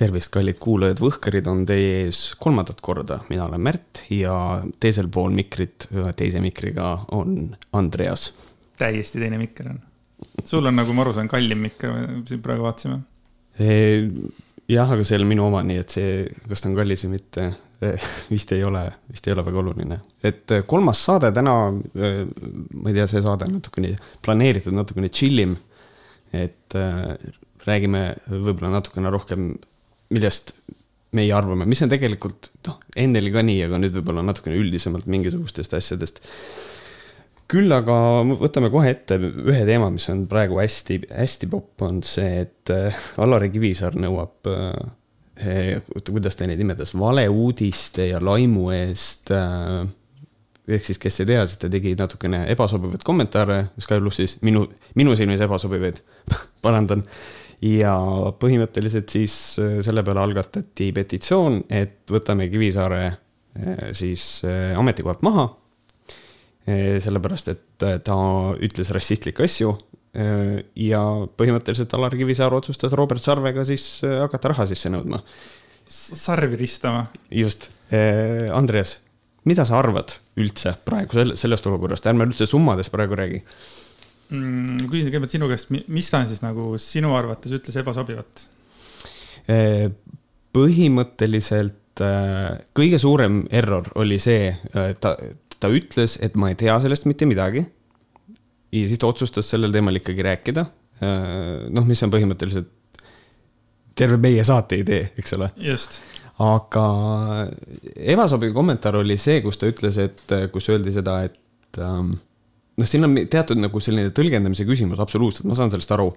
tervist, kallid kuulajad, Võhkarid on teie ees kolmandat korda, mina olen Märt ja teisel pool mikrit, teise mikriga on Andreas. täiesti teine mikker on. sul on, nagu ma aru saan, kallim mikker, siin praegu vaatasime. jah, aga see ei ole minu oma, nii et see, kas ta on kallis või mitte, vist ei ole, vist ei ole väga oluline. et kolmas saade täna, ma ei tea, see saade on natukene planeeritud, natukene chill im. et räägime võib-olla natukene rohkem millest meie arvame, mis on tegelikult noh, enne oli ka nii, aga nüüd võib-olla natukene üldisemalt mingisugustest asjadest. küll aga võtame kohe ette ühe teema, mis on praegu hästi, hästi popp, on see, et äh, Alari Kivisaar nõuab eh,, kuidas ta neid nimetas, valeuudiste ja laimu eest eh, ehk siis, kes ei tea, siis ta tegi natukene ebasobivaid kommentaare Sky plussis, minu, minu silmis ebasobivaid parandan ja põhimõtteliselt siis äh, selle peale algatati petitsioon, et võtame Kivisaare äh, siis äh, ametikohalt maha. sellepärast, et ta ütles rassistlikke asju. ja põhimõtteliselt Alar Kivisaar otsustas Robert Sarvega siis hakata raha sisse nõudma. sarvi ristama. just, Andreas, mida sa arvad üldse praegu sellest olukorrast, ärme üldse summades praegu räägi mm,. küsin kõigepealt sinu käest, mis ta siis nagu sinu arvates ütles ebasobivat? põhimõtteliselt kõige suurem error oli see, ta, ta ütles, et ma ei tea sellest mitte midagi. ja siis ta otsustas sellel teemal ikkagi rääkida. noh, mis on põhimõtteliselt terve meie saate idee, eks ole. just aga ebasobiv kommentaar oli see, kus ta ütles, et, kus öeldi seda, et ähm, noh, siin on teatud nagu selline tõlgendamise küsimus, absoluutselt, ma saan sellest aru.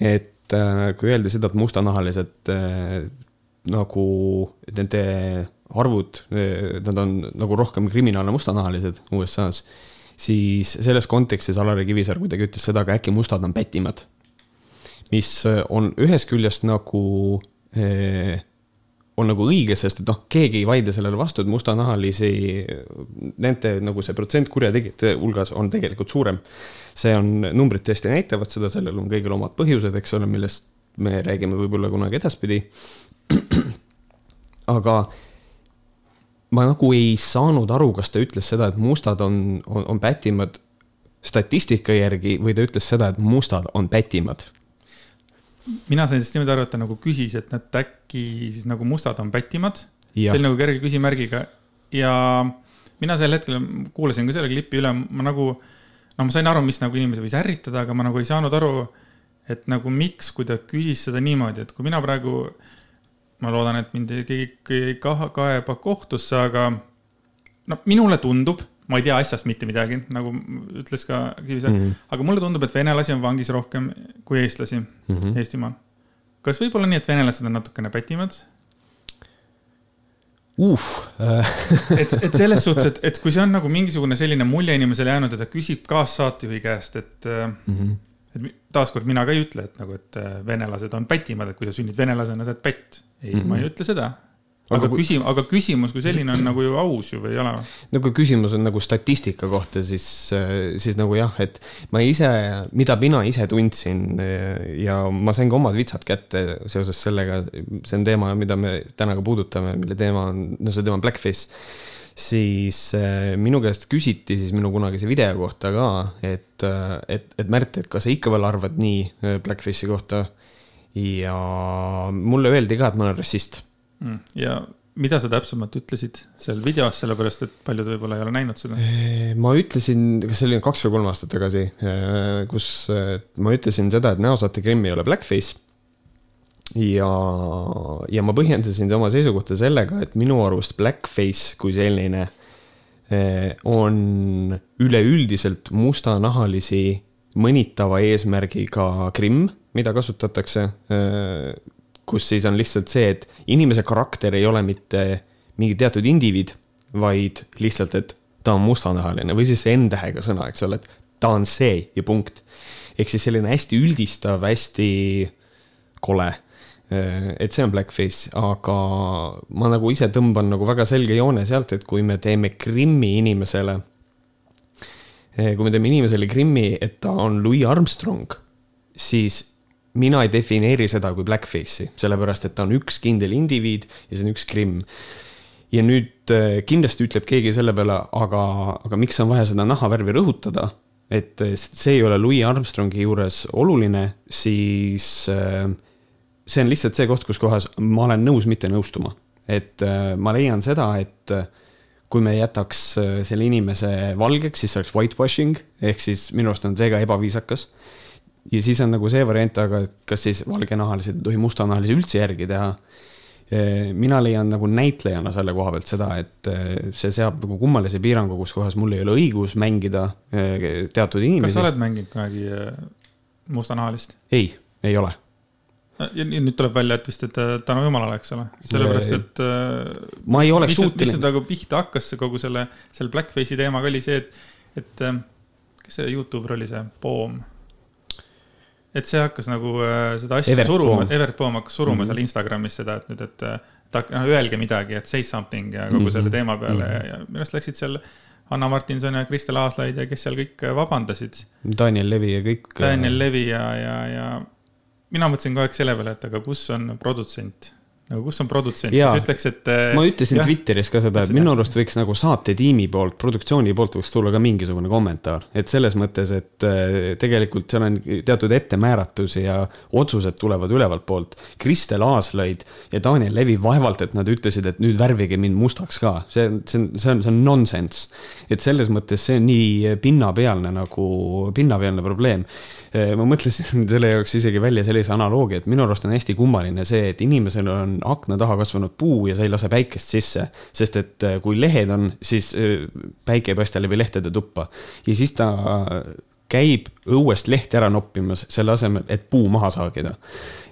et äh, kui öelda seda, et mustanahalised äh, nagu nende arvud, äh, nad on nagu rohkem kriminaalne mustanahalised USA-s, siis selles kontekstis Alari Kivisaar kuidagi ütles seda, aga äkki mustad on pätimad. mis on ühest küljest nagu äh, on nagu õige, sest et noh, keegi ei vaidle sellele vastu, et mustanahalisi, nende nagu see protsent kurjategijate hulgas on tegelikult suurem. see on, numbrid tõesti näitavad seda, sellel on kõigil omad põhjused, eks ole, millest me räägime võib-olla kunagi edaspidi. aga ma nagu ei saanud aru, kas ta ütles seda, et mustad on, on, on pätimad statistika järgi või ta ütles seda, et mustad on pätimad mina sain sellest niimoodi aru, et ta nagu küsis, et nad äkki siis nagu mustad on pättimad. see oli nagu kerge küsimärgiga. Ja mina sel hetkel kuulasin ka selle klipi üle, ma nagu, no ma sain aru, mis nagu inimesi võis ärritada, aga ma nagu ei saanud aru, et nagu miks, kui ta küsis seda niimoodi, et kui mina praegu, ma loodan, et mind keegi ei kaeba kohtusse, aga no minule tundub ma ei tea asjast mitte midagi, nagu ütles ka Kivisäär mm, -hmm. aga mulle tundub, et venelasi on vangis rohkem kui eestlasi mm -hmm. Eestimaal. kas võib olla nii, et venelased on natukene pätimad? uh et, et selles suhtes, et, et kui see on nagu mingisugune selline mulje inimesele jäänud ja ta küsib kaassaatejuhi käest, et mm, -hmm. et taaskord mina ka ei ütle, et nagu, et äh, venelased on pätimad, et kui sa sünnid venelasena, sa oled pätt. ei mm, -hmm. ma ei ütle seda aga kui... küsim-, aga küsimus kui selline on nagu ju aus ju või ei ole? no kui küsimus on nagu statistika kohta, siis, siis nagu jah, et ma ise, mida mina ise tundsin ja ma sain ka omad vitsad kätte seoses sellega, see on teema, mida me täna ka puudutame, mille teema on, no see teema on blackface siis minu käest küsiti siis minu kunagise video kohta ka, et, et, et Märt, et kas sa ikka veel arvad nii Blackface'i kohta. ja mulle öeldi ka, et ma olen rassist. Ja mida sa täpsemalt ütlesid seal videos, sellepärast et paljud võib-olla ei ole näinud seda? ma ütlesin, kas see oli kaks või kolm aastat tagasi, kus ma ütlesin seda, et näosaate Krimm ei ole blackface. ja, ja ma põhjendasin oma seisukohta sellega, et minu arust blackface kui selline on üleüldiselt mustanahalisi mõnitava eesmärgiga Krimm, mida kasutatakse kus siis on lihtsalt see, et inimese karakter ei ole mitte mingi teatud indiviid, vaid lihtsalt, et ta on mustanahaline või siis see N-tähega sõna, eks ole, et ta on see ja punkt. ehk siis selline hästi üldistav, hästi kole. et see on blackface, aga ma nagu ise tõmban nagu väga selge joone sealt, et kui me teeme Krimmi inimesele, kui me teeme inimesele Krimmi, et ta on Louis Armstrong, siis mina ei defineeri seda kui blackface'i, sellepärast et ta on üks kindel indiviid ja see on üks krimm. ja nüüd äh, kindlasti ütleb keegi selle peale, aga, aga miks on vaja seda nahavärvi rõhutada, et äh, see ei ole Louis Armstrongi juures oluline, siis äh, see on lihtsalt see koht, kus kohas ma olen nõus mitte nõustuma. et ma leian seda, et kui me jätaks selle inimese valgeks, siis see oleks whitewashing, ehk siis minu arust on see ka ebaviisakas ja siis on nagu see variant, aga kas siis valgenahalised ei tohi mustanahalisi üldse järgi teha. mina leian nagu näitlejana selle koha pealt seda, et eh, see seab nagu kummalise piirangu, kus kohas mul ei ole õigus mängida eh, teatud inimesi. kas sa oled mänginud kunagi eh, mustanahalist? ei, ei ole ja nüüd tuleb välja, et vist, et tänu jumalale, eks ole, sellepärast et. ma ei oleks suuteline. mis nagu pihta hakkas, kogu selle, selle blackface'i teemaga oli see, et, et kes see Youtuber oli, see Poom et see hakkas nagu äh, seda asja Evert suruma, Evert Poom hakkas suruma mm -hmm. seal Instagramis seda, et nüüd, et äh, ta, noh, öelge midagi, et say something ja kogu mm -hmm. selle teema peale mm -hmm. ja, ja minu arust läksid seal Anna Martinson ja Kristel Aaslaid ja kes seal kõik äh, vabandasid. Daniel Levi ja kõik. Daniel Levi ja, ja, ja mina mõtlesin kogu aeg selle peale, et aga kus on produtsent nagu kus on produtsent, kes ütleks, et. Äh, ma ütlesin jah, Twitteris ka seda, et minu arust võiks nagu saatetiimi poolt, produktsiooni poolt võiks tulla ka mingisugune kommentaar. et selles mõttes, et äh, tegelikult seal on teatud ettemääratus ja otsused tulevad ülevalt poolt. Kristel Aaslaid ja Daniel Levi vaevalt, et nad ütlesid, et nüüd värvige mind mustaks ka. see, see on, see on, see on nonsense. et selles mõttes see on nii pinnapealne nagu, pinnapealne probleem Äh, ma mõtlesin selle jaoks isegi välja sellise analoogia, et minu arust on hästi kummaline see, et inimesel on akna taha kasvanud puu ja sa ei lase päikest sisse. sest et äh, kui lehed on, siis äh, päike ei paista läbi lehtede tuppa ja siis ta käib õuest lehti ära noppimas, selle asemel, et puu maha saagida.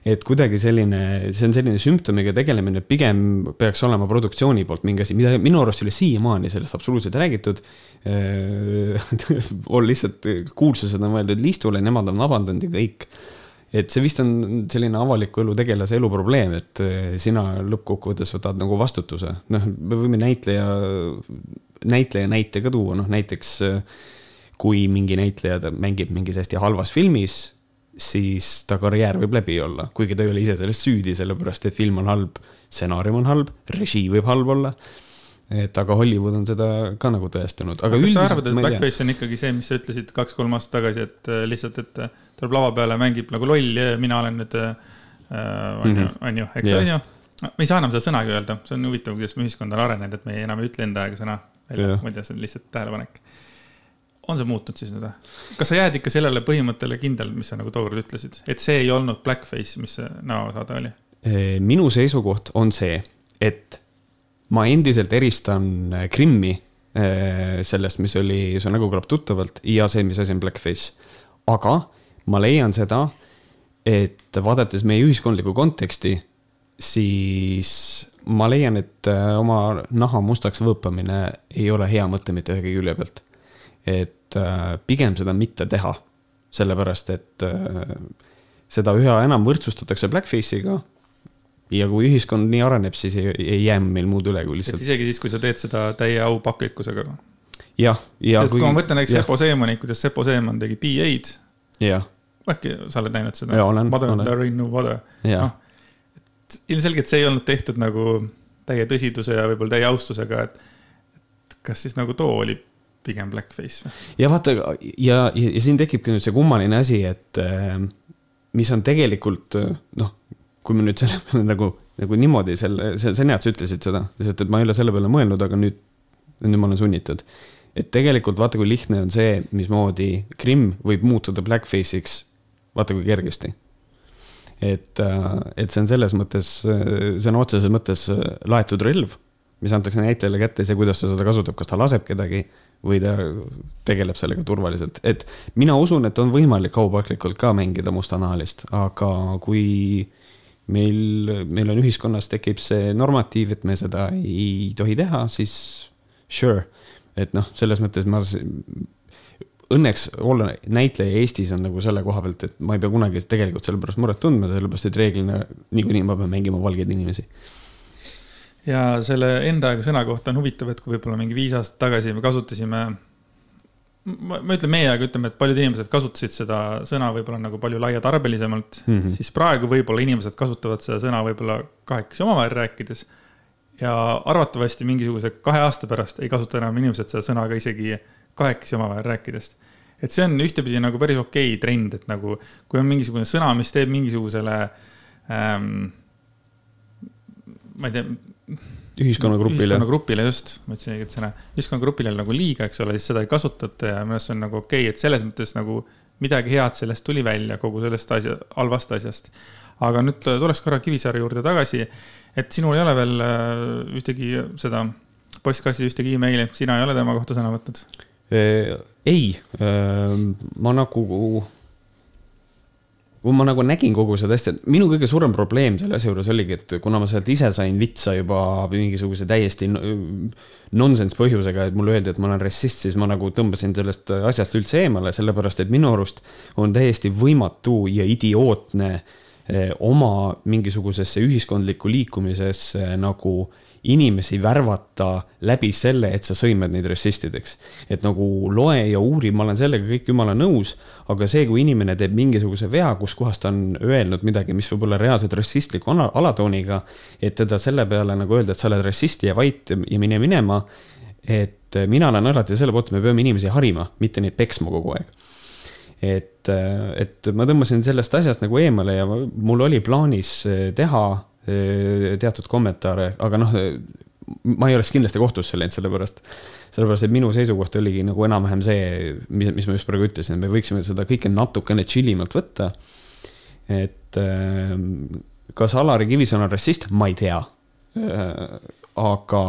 et kuidagi selline, see on selline sümptomiga tegelemine, pigem peaks olema produktsiooni poolt mingi asi, mida minu arust ei ole siiamaani sellest absoluutselt räägitud on lihtsalt kuulsused on mõeldud liistule, nemad on vabandanud ja kõik et see vist on selline avaliku elu tegelase elu probleem, et sina lõppkokkuvõttes võtad nagu vastutuse. noh, me võime näitleja, näitleja näite ka tuua, noh näiteks kui mingi näitleja mängib mingis hästi halvas filmis, siis ta karjäär võib läbi olla, kuigi ta ei ole ise selles süüdi, sellepärast et film on halb, stsenaarium on halb, režii võib halb olla et aga Hollywood on seda ka nagu tõestanud. aga kas sa arvad, et Blackface on ikkagi see, mis sa ütlesid kaks-kolm aastat tagasi, et äh, lihtsalt, et äh, tuleb lava peale, mängib nagu loll ja mina olen nüüd äh,, on ju, mhm. on ju, eks yeah. on ju. me ei saa enam seda sõnagi öelda, see on huvitav, kuidas me ühiskond on arenenud, et me enam ei ütle enda aega sõna välja yeah., ei tea, see on lihtsalt tähelepanek on see muutunud siis nüüd või? kas sa jääd ikka sellele põhimõttele kindel, mis sa nagu tookord ütlesid, et see ei olnud blackface, mis see näosaade oli? minu seisukoht on see, et ma endiselt eristan äh, Krimmi äh, sellest, mis oli, su nägu kõlab tuttavalt, ja see, mis asi on blackface. aga ma leian seda, et vaadates meie ühiskondlikku konteksti, siis ma leian, et äh, oma naha mustaks võõpamine ei ole hea mõte mitte ühegi külje pealt. et pigem seda mitte teha, sellepärast et seda üha enam võrdsustatakse blackface'iga ja kui ühiskond nii areneb, siis ei, ei jää meil muud üle kui lihtsalt. isegi siis, kui sa teed seda täie aupaklikkusega. jah, ja. sest kui, kui ma mõtlen näiteks Sepo Seemanit, kuidas Sepo Seeman tegi PA-d. äkki sa oled näinud seda? Mother, there ain't no mother. noh, et ilmselgelt see ei olnud tehtud nagu täie tõsiduse ja võib-olla täie austusega, et, et kas siis nagu too oli pigem blackface või? ja vaata ja, ja, ja siin tekibki nüüd see kummaline asi, et äh, mis on tegelikult noh kui me nüüd selle peale nagu, nagu niimoodi selle, see, see on hea, et sa ütlesid seda, sest et ma ei ole selle peale mõelnud, aga nüüd, nüüd ma olen sunnitud. et tegelikult vaata, kui lihtne on see, mismoodi Krimm võib muutuda blackface'iks, vaata kui kergesti. et, äh, et see on selles mõttes, sõna otseses mõttes äh, laetud relv, mis antakse näitlejale kätte, see, kuidas ta seda kasutab, kas ta laseb kedagi või ta tegeleb sellega turvaliselt, et mina usun, et on võimalik aupaklikult ka mängida mustanahalist, aga kui meil, meil on ühiskonnas tekib see normatiiv, et me seda ei tohi teha, siis sure. et noh, selles mõttes ma, õnneks olla näitleja Eestis on nagu selle koha pealt, et ma ei pea kunagi tegelikult selle pärast muret tundma, sellepärast et reeglina niikuinii ma pean mängima valgeid inimesi ja selle enda aega sõna kohta on huvitav, et kui võib-olla mingi viis aastat tagasi me kasutasime ma, ma ütlen meie, aga ütleme, et paljud inimesed kasutasid seda sõna võib-olla nagu palju laiatarbelisemalt mm, -hmm. siis praegu võib-olla inimesed kasutavad seda sõna võib-olla kahekesi omavahel rääkides. ja arvatavasti mingisuguse kahe aasta pärast ei kasuta enam inimesed seda sõna ka isegi kahekesi omavahel rääkides. et see on ühtepidi nagu päris okei okay trend, et nagu kui on mingisugune sõna, mis teeb mingisugusele ähm,, ma ei tea ühiskonnagrupile. ühiskonnagrupile just, ma ütlesin õiget sõna, ühiskonnagrupile nagu liiga, eks ole, siis seda ei kasutata ja minu arust see on nagu okei okay,, et selles mõttes nagu midagi head sellest tuli välja, kogu sellest asja, halvast asjast. aga nüüd tuleks korra Kivisaare juurde tagasi, et sinul ei ole veel äh, ühtegi seda postkassi ühtegi emaili, sina ei ole tema kohta sõna võtnud? ei, ma nagu kui ma nagu nägin kogu seda asja, minu kõige suurem probleem selle asja juures oligi, et kuna ma sealt ise sain vitsa juba mingisuguse täiesti nonsense põhjusega, et mulle öeldi, et ma olen rassist, siis ma nagu tõmbasin sellest asjast üldse eemale, sellepärast et minu arust on täiesti võimatu ja idiootne eh, oma mingisugusesse ühiskondlikku liikumisesse nagu äh, inimesi värvata läbi selle, et sa sõimad neid rassistideks. et nagu loe ja uuri, ma olen sellega kõik jumala nõus, aga see, kui inimene teeb mingisuguse vea, kus kohas ta on öelnud midagi, mis võib olla reaalselt rassistliku alatooniga, et teda selle peale nagu öelda, et sa oled rassist ja vait ja mine minema. et mina olen alati selle poolt, et me peame inimesi harima, mitte neid peksma kogu aeg et, et ma tõmbasin sellest asjast nagu eemale ja mul oli plaanis teha teatud kommentaare, aga noh, ma ei oleks kindlasti kohtusse läinud, sellepärast, sellepärast et minu seisukoht oligi nagu enam-vähem see, mis, mis ma just praegu ütlesin, me võiksime seda kõike natukene chill imalt võtta. et kas Alari Kivisäär on rassist, ma ei tea. aga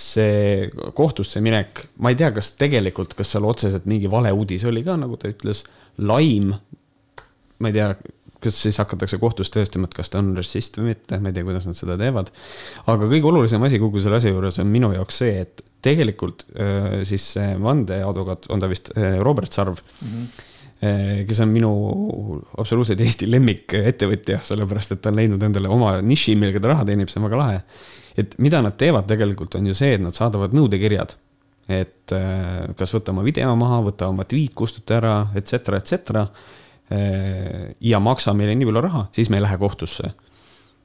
see kohtusse minek, ma ei tea, kas tegelikult, kas seal otseselt mingi valeuudis oli ka, nagu ta ütles, laim. ma ei tea, kas siis hakatakse kohtus tõestama, et kas ta on rassist või mitte, ma ei tea, kuidas nad seda teevad. aga kõige olulisem asi kogu selle asja juures on minu jaoks see, et tegelikult äh, siis see vandeadvokaat, on ta vist äh, Robert Sarv mm. -hmm kes on minu absoluutselt Eesti lemmikettevõtja, sellepärast et ta on leidnud endale oma niši, millega ta raha teenib, see on väga lahe. et mida nad teevad tegelikult on ju see, et nad saadavad nõudekirjad. et kas võta oma video maha, võta oma tweet kustuta ära, et cetera, et cetera ja maksa meile nii palju raha, siis me ei lähe kohtusse.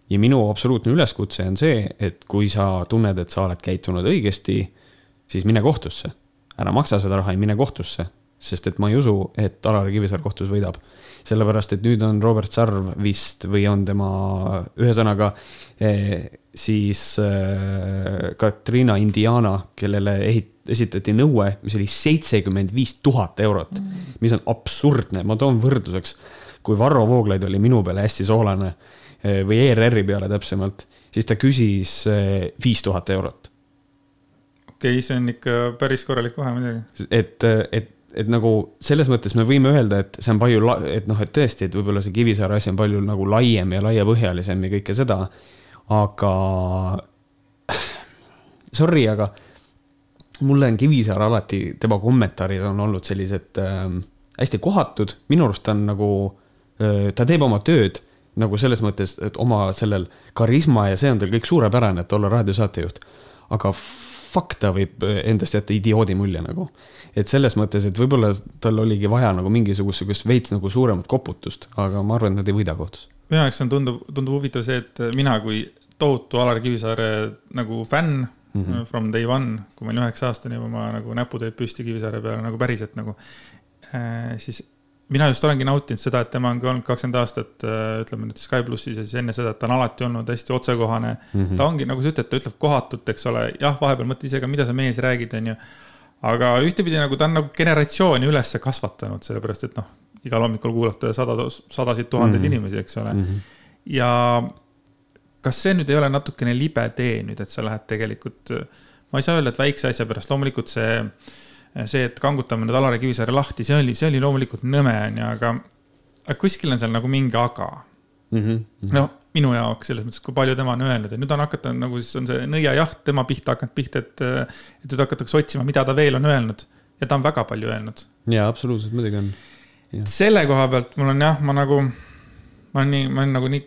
ja minu absoluutne üleskutse on see, et kui sa tunned, et sa oled käitunud õigesti, siis mine kohtusse. ära maksa seda raha ja mine kohtusse, sest et ma ei usu, et Alar Kivisaar kohtus võidab. sellepärast, et nüüd on Robert Sarv vist või on tema, ühesõnaga eh, siis äh, Katrina Indiana, kellele ehit-, esitati nõue, mis oli seitsekümmend viis tuhat eurot mm., mis on absurdne, ma toon võrdluseks. kui Varro Vooglaid oli minu peale hästi soolane eh, või ERR-i peale täpsemalt, siis ta küsis eh, viis tuhat eurot. okei okay,, see on ikka päris korralik vahe muidugi. et, et, et nagu selles mõttes me võime öelda, et see on palju, et noh, et tõesti, et võib-olla see Kivisaare asi on palju nagu laiem ja laiapõhjalisem ja kõike seda. Aga sorry, aga mulle on Kivisaar alati, tema kommentaarid on olnud sellised äh, hästi kohatud, minu arust ta on nagu äh,, ta teeb oma tööd nagu selles mõttes, et oma sellel karisma ja see on tal kõik suurepärane, et olla raadiosaatejuht. aga fuck, ta võib endast jätta idioodi mulje nagu. et selles mõttes, et võib-olla tal oligi vaja nagu mingisugust sihukest veits nagu suuremat koputust, aga ma arvan, et nad ei võida kohtus. minu jaoks on tundub, tundub huvitav see, et mina kui tohutu Alar Kivisaare nagu fänn mm -hmm. from day one, kui ma olin üheksa aastane juba, ma nagu näpud olid püsti Kivisaare peale nagu päriselt nagu äh,. siis mina just olengi nautinud seda, et tema ongi olnud kakskümmend aastat, äh, ütleme nüüd Sky plussis ja siis enne seda, et ta on alati olnud hästi otsekohane mm. -hmm. ta ongi, nagu sa ütled, ta ütleb kohatult, eks ole, jah, vahepeal mõtle ise ka, mida see mees räägib, onju. aga ühtepidi nagu ta on nagu generatsiooni üles kasvatanud, sellepärast et noh, igal hommikul kuulata sada, sadasid tuhandeid mm -hmm. inimesi, eks ole mm. -hmm. ja kas see nüüd ei ole natukene libe tee nüüd, et sa lähed tegelikult, ma ei saa öelda, et väikse asja pärast, loomulikult see, see, et kangutame nüüd Alari Kivisaare lahti, see oli, see oli loomulikult nõme, onju, aga, aga kuskil on seal nagu mingi aga mm. -hmm. no minu jaoks selles mõttes, kui palju tema on öelnud ja nüüd on hakata nagu siis on see nõiajaht tema pihta hakanud pihta, et, et nüüd hakatakse otsima, mida ta veel on öelnud ja ta on väga palju öelnud. jaa, absoluutselt, muidugi on. selle koha pealt mul on jah, ma nagu, ma olen nii, ma olen nagu nii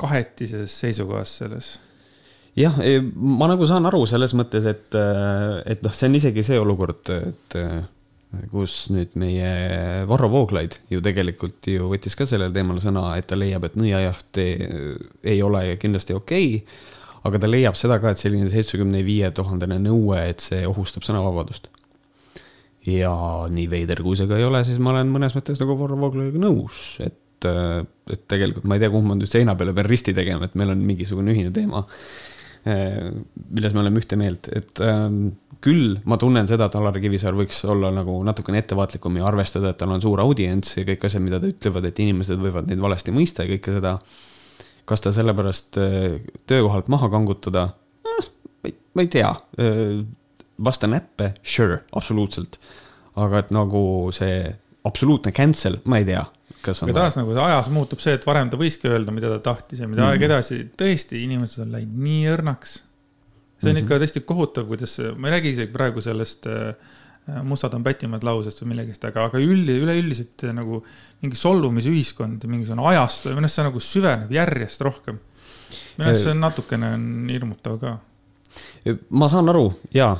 kahetises seisukohas selles jah, ma nagu saan aru selles mõttes, et, et noh, see on isegi see olukord, et kus nüüd meie Varro Vooglaid ju tegelikult ju võttis ka sellel teemal sõna, et ta leiab, et nõiajaht ei ole kindlasti okei okay,. aga ta leiab seda ka, et selline seitsmekümne viie tuhandene nõue, et see ohustab sõnavabadust. ja nii veider kui see ka ei ole, siis ma olen mõnes mõttes nagu Varro Vooglaidiga nõus, et, et tegelikult ma ei tea, kuhu ma nüüd seina peale pean risti tegema, et meil on mingisugune ühine teema milles me oleme ühte meelt, et ähm, küll ma tunnen seda, et Alar Kivisaar võiks olla nagu natukene ettevaatlikum ja arvestada, et tal on suur audients ja kõik asjad, mida ta ütlevad, et inimesed võivad neid valesti mõista ja kõike seda. kas ta sellepärast äh, töökohalt maha kangutada eh,? ma ei tea, äh, vasta näppe, sure, absoluutselt. aga et nagu see absoluutne cancel, ma ei tea kas on. aga taas nagu ajas muutub see, et varem ta võiski öelda, mida ta tahtis ja mida aeg edasi, tõesti, inimesed on läinud nii õrnaks see on mm -hmm. ikka tõesti kohutav, kuidas, ma ei räägi isegi praegu sellest äh, mustad on pätimad lausest või millegist, aga, aga üld, üleüldiselt äh, nagu mingi solvumisühiskond, mingisugune ajastu ja minu arust see nagu süveneb järjest rohkem. minu arust see on natukene on hirmutav ka. ma saan aru ja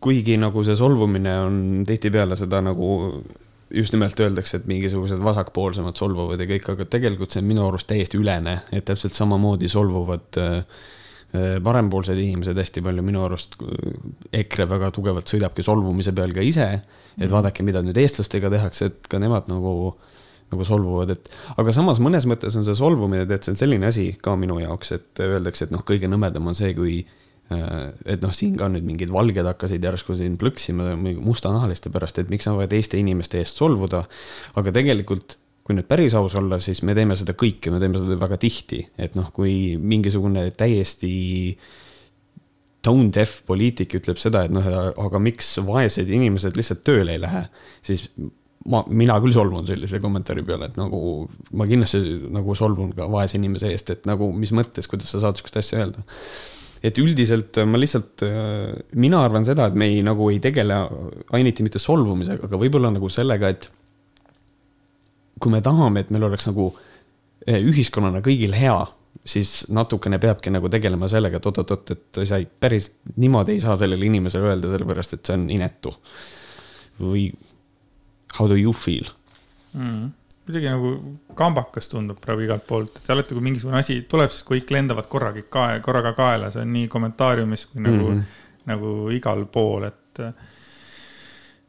kuigi nagu see solvumine on tihtipeale seda nagu just nimelt öeldakse, et mingisugused vasakpoolsemad solvuvad ja kõik, aga tegelikult see on minu arust täiesti ülene, et täpselt samamoodi solvuvad äh, Äh, parempoolsed inimesed hästi palju minu arust, EKRE väga tugevalt sõidabki solvumise peal ka ise. et mhm. vaadake, mida nüüd eestlastega tehakse, et ka nemad nagu, nagu solvuvad, et. aga samas mõnes mõttes on see solvumine, tead, see on selline asi ka minu jaoks, et öeldakse, et noh, kõige nõmedam on see, kui äh, et noh, siin ka nüüd mingid valged hakkasid järsku siin plõksima mustanahaliste pärast, et miks sa võid Eesti inimeste eest solvuda. aga tegelikult kui nüüd päris aus olla, siis me teeme seda kõike, me teeme seda väga tihti, et noh, kui mingisugune täiesti tone deaf poliitik ütleb seda, et noh, aga miks vaesed inimesed lihtsalt tööle ei lähe, siis ma, mina küll solvun sellise kommentaari peale, et nagu ma kindlasti nagu solvun ka vaese inimese eest, et nagu mis mõttes, kuidas sa saad sihukest asja öelda. Et üldiselt ma lihtsalt, mina arvan seda, et me ei nagu ei tegele ainiti mitte solvumisega, aga võib-olla nagu sellega, et kui me tahame, et meil oleks nagu eh, ühiskonnana kõigil hea, siis natukene peabki nagu tegelema sellega, et oot-oot-oot, et sa ei, päris niimoodi ei saa sellele inimesele öelda, sellepärast et see on inetu. või how do you feel mm.? Kuidagi nagu kambakas tundub praegu igalt poolt, et alati, kui mingisugune asi tuleb, siis kõik lendavad korraga kae, korraga kaela, see on nii kommentaariumis kui nagu mm, -hmm. nagu igal pool, et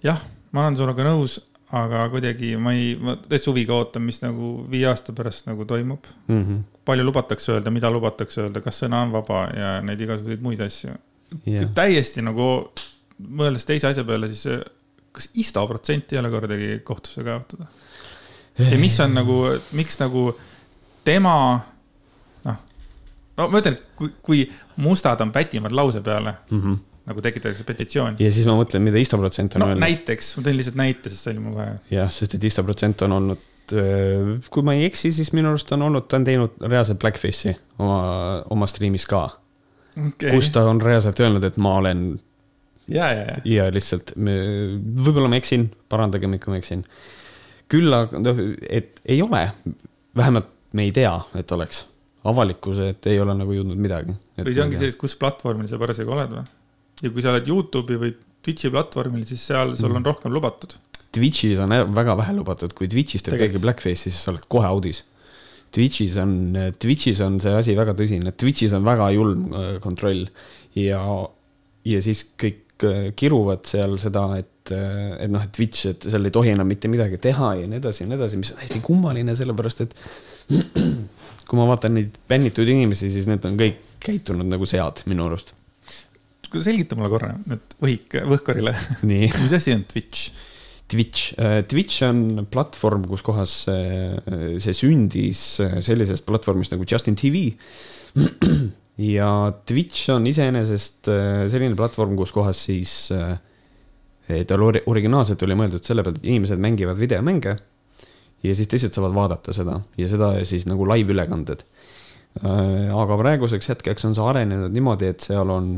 jah, ma olen sinuga nõus aga kuidagi ma ei, ma täitsa huviga ootan, mis nagu viie aasta pärast nagu toimub mm. -hmm. palju lubatakse öelda, mida lubatakse öelda, kas sõna on vaba ja neid igasuguseid muid asju yeah.. täiesti nagu mõeldes teise asja peale, siis kas ISTA protsent ei ole kordagi kohtusse kaevatud? Ja mis on nagu, miks nagu tema, noh, no ma ütlen, kui, kui mustad on pätimad lause peale mm, -hmm nagu tekitatakse petitsioon. ja siis ma mõtlen, mida Isto protsent on no, öelnud. näiteks, ma tõin lihtsalt näite, sest see oli mul kohe. jah, sest et Isto protsent on olnud, äh, kui ma ei eksi, siis minu arust on olnud, ta on teinud reaalselt blackface'i oma, oma striimis ka okay.. kus ta on reaalselt öelnud, et ma olen. ja, ja, ja. ja lihtsalt, võib-olla ma eksin, parandage mind, kui ma eksin. Küll aga, noh, et ei ole, vähemalt me ei tea, et oleks avalikkuse, et ei ole nagu jõudnud midagi. või see ongi see, kus platvormil sa parasjagu oled või? ja kui sa oled Youtube'i või Twitch'i platvormil, siis seal sul on mm. rohkem lubatud. Twitch'is on väga vähe lubatud, kui Twitch'is teeb keegi blackface'i, siis sa oled kohe audis. Twitch'is on, Twitch'is on see asi väga tõsine, Twitch'is on väga julm äh, kontroll ja, ja siis kõik äh, kiruvad seal seda, et, äh, et noh, et Twitch, et seal ei tohi enam mitte midagi teha ja nii edasi ja nii edasi, mis on hästi kummaline, sellepärast et kui ma vaatan neid bännitud inimesi, siis need on kõik käitunud nagu sead minu arust selgita mulle korra nüüd võhik, Võhkarile. mis asi on Twitch? Twitch, äh, Twitch on platvorm, kus kohas äh, see sündis äh, sellisest platvormist nagu Justin TV. ja Twitch on iseenesest selline platvorm, kus kohas siis tal originaalselt oli mõeldud selle pealt, et inimesed mängivad videomänge. ja siis teised saavad vaadata seda ja seda siis nagu live-ülekanded Äh, aga praeguseks hetkeks on see arenenud niimoodi, et seal on,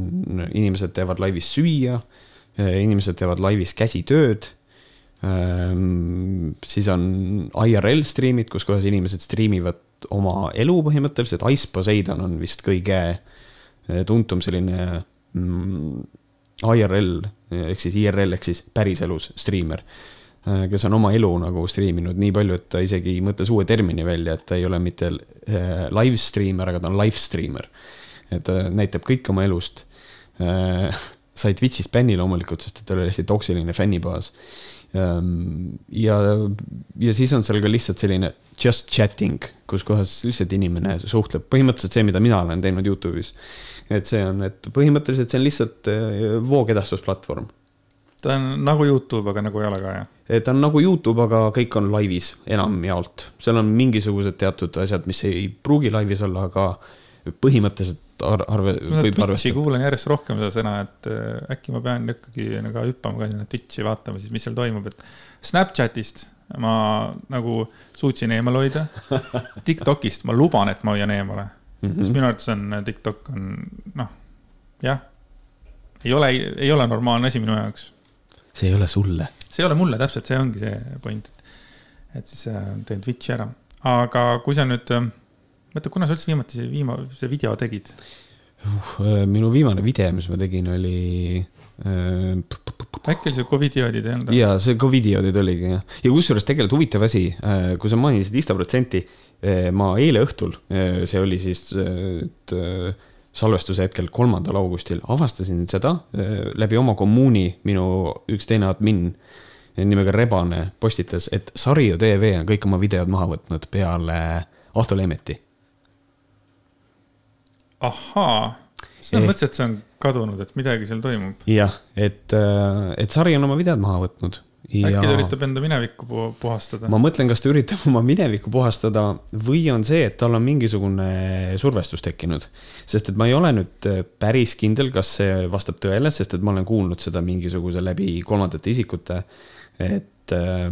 inimesed teevad laivis süüa, äh, inimesed teevad laivis käsitööd. Ähm, siis on IRL striimid, kus kohas inimesed striimivad oma elu põhimõtteliselt, Ice Poseidon on vist kõige äh, tuntum selline mm, IRL ehk siis IRL ehk siis päriselus striimer Äh, kes on oma elu nagu striiminud nii palju, et ta isegi mõtles uue termini välja, et ta ei ole mitte äh, live streamer, aga ta on live streamer. et ta näitab kõike oma elust. Äh, sai Twitch'is bänni loomulikult, sest et tal oli hästi toksiline fännibaas. Ähm, ja, ja siis on seal ka lihtsalt selline just chatting, kus kohas lihtsalt inimene suhtleb, põhimõtteliselt see, mida mina olen teinud Youtube'is. Et see on, et põhimõtteliselt see on lihtsalt voogedastusplatvorm ta on nagu Youtube, aga nagu ei ole ka, jah? ta on nagu Youtube, aga kõik on laivis enamjaolt. seal on mingisugused teatud asjad, mis ei pruugi laivis olla, aga põhimõtteliselt ar arve, võib arvestada. kuulan järjest rohkem seda sõna, et äh, äkki ma pean ikkagi nagu hüppama ka sinna Twitch'i vaatama siis, mis seal toimub, et Snapchatist ma nagu suutsin eemal hoida. TikTokist ma luban, et ma hoian eemale mm, -hmm. sest minu arvates on TikTok on noh, jah, ei ole, ei ole normaalne asi minu jaoks see ei ole sulle. see ei ole mulle täpselt, see ongi see point. et siis äh, teen Twitch'i ära, aga kui sa nüüd, äh, mõtle, kuna sa üldse viimati see viima-, see video tegid uh,? minu viimane video, mis ma tegin, oli äh,. äkki oli see Covidi joodid ei olnud? jaa, see Covidi joodid oligi jah. ja kusjuures tegelikult huvitav asi, äh, kui sa mainisid Insta protsenti, ma eile õhtul, see oli siis, et salvestuse hetkel, kolmandal augustil, avastasin seda läbi oma kommuuni, minu üks teine admin nimega Rebane postitas, et Sario tv on kõik oma videod maha võtnud peale Ahto Leemeti. ahaa, sa eh, mõtlesid, et see on kadunud, et midagi seal toimub? jah, et, et Sari on oma videod maha võtnud äkki ta üritab enda minevikku puhastada? ma mõtlen, kas ta üritab oma minevikku puhastada või on see, et tal on mingisugune survestus tekkinud. sest et ma ei ole nüüd äh, päris kindel, kas see vastab tõele, sest et ma olen kuulnud seda mingisuguse läbi kolmandate isikute. et, äh,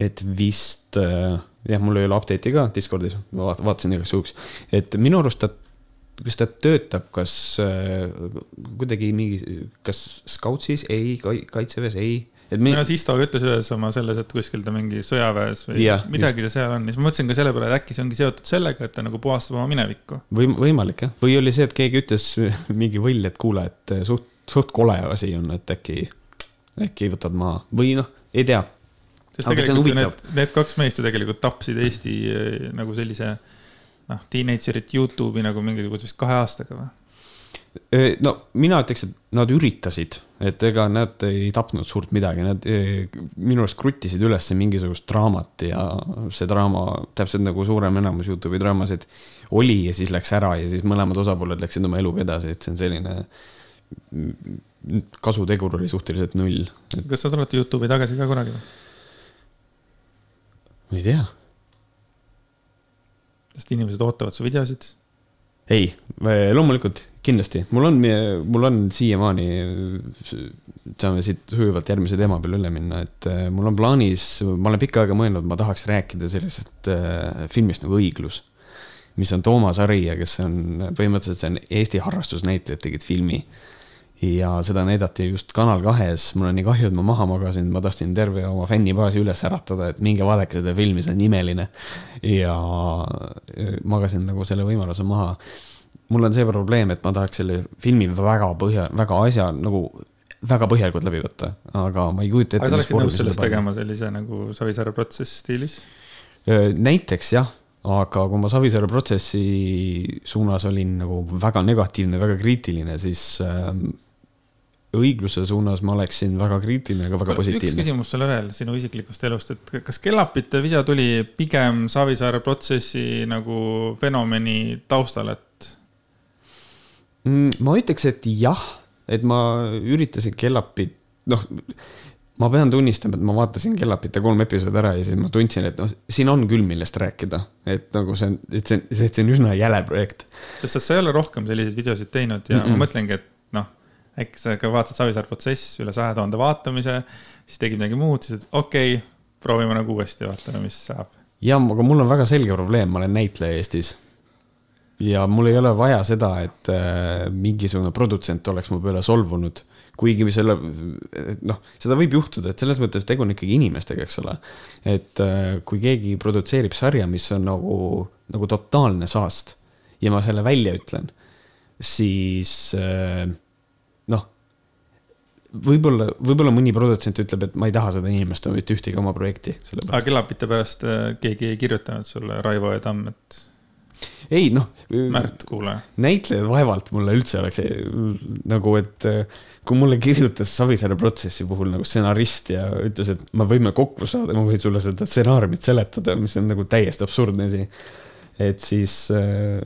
et vist äh, jah, mul ei ole update'i ka Discordis, ma vaatasin igaks juhuks, et minu arust ta kas ta töötab, kas äh, kuidagi mingi, kas Scoutsis ei, kaitseväes ei et me.... minu arust Isto ütles ühes oma selles, et kuskil ta mingi sõjaväes või ja, midagi ta seal on siis ma mõtlesin ka selle peale, et äkki see ongi seotud sellega, et ta nagu puhastab oma minevikku. või võimalik jah, või oli see, et keegi ütles mingi võll, et kuule, et suht, suht kole asi on, et äkki, äkki võtad maha või noh, ei tea. sest Aga tegelikult need, need kaks meest ju tegelikult tapsid Eesti eh, nagu sellise noh, teenagerit Youtube'i nagu mingisuguse vist kahe aastaga või? No mina ütleks, et nad üritasid, et ega nad ei tapnud suurt midagi, nad minu arust kruttisid üles mingisugust draamat ja see draama, täpselt nagu suurem enamus Youtube'i draamasid oli ja siis läks ära ja siis mõlemad osapooled läksid oma eluga edasi, et see on selline kasutegur oli suhteliselt null. kas sa tuled Youtube'i tagasi ka kunagi või? ma ei tea. sest inimesed ootavad su videosid ei, loomulikult, kindlasti, mul on, mul on siiamaani, saame siit sujuvalt järgmise teema peale üle minna, et äh, mul on plaanis, ma olen pikka aega mõelnud, ma tahaks rääkida sellisest äh, filmist nagu Õiglus. mis on Toomas Arija, kes on põhimõtteliselt, see on Eesti harrastusnäitlejad tegid filmi ja seda näidati just Kanal kahes, mul on nii kahju, et ma maha magasin, ma tahtsin terve oma fännibaasi üles äratada, et minge vaadake seda filmi, see on imeline. ja magasin nagu selle võimaluse maha. Mul on see probleem, et ma tahaks selle filmi väga põhja, väga asja nagu väga põhjalikult läbi võtta, aga ma ei kujuta ette. aga sa oleksid nõus sellest tegema sellise nagu Savisaare protsess stiilis? näiteks jah aga kui ma Savisaare protsessi suunas olin nagu väga negatiivne, väga kriitiline, siis ähm, õigluse suunas ma oleksin väga kriitiline, aga väga positiivne. üks küsimus sulle veel sinu isiklikust elust, et kas Kellapite video tuli pigem Savisaare protsessi nagu fenomeni taustal, et? Ma ütleks, et jah, et ma üritasin Kellapit, noh, ma pean tunnistama, et ma vaatasin Kellapite kolm episoodi ära ja siis ma tundsin, et noh, siin on küll, millest rääkida. et nagu see on, et see on, see on üsna jäle projekt. sest sa ei ole rohkem selliseid videosid teinud ja mm -mm. ma mõtlengi, et äkki sa ka vaatasid Savisaar protsess, üle saja tuhande vaatamise, siis tegid midagi muud, siis okei okay,, proovime nagu uuesti, vaatame, mis saab. jah, aga mul on väga selge probleem, ma olen näitleja Eestis. Ja mul ei ole vaja seda, et äh, mingisugune produtsent oleks mu peale solvunud kuigi selle, noh, seda võib juhtuda, et selles mõttes tegu on ikkagi inimestega, eks ole. et äh, kui keegi produtseerib sarja, mis on nagu, nagu totaalne saast ja ma selle välja ütlen, siis äh, võib-olla, võib-olla mõni produtsent ütleb, et ma ei taha seda inimest mitte ühtegi oma projekti. aga Kelapite pärast äh, keegi ei kirjutanud sulle, Raivo ja Tamm, et? Ei noh. Märt, kuule. näitlejad vaevalt mulle üldse oleks nagu, et äh, kui mulle kirjutas Savisaare protsessi puhul nagu stsenarist ja ütles, et me võime kokku saada, ma võin sulle seda stsenaariumit seletada, mis on nagu täiesti absurdne asi. et siis äh,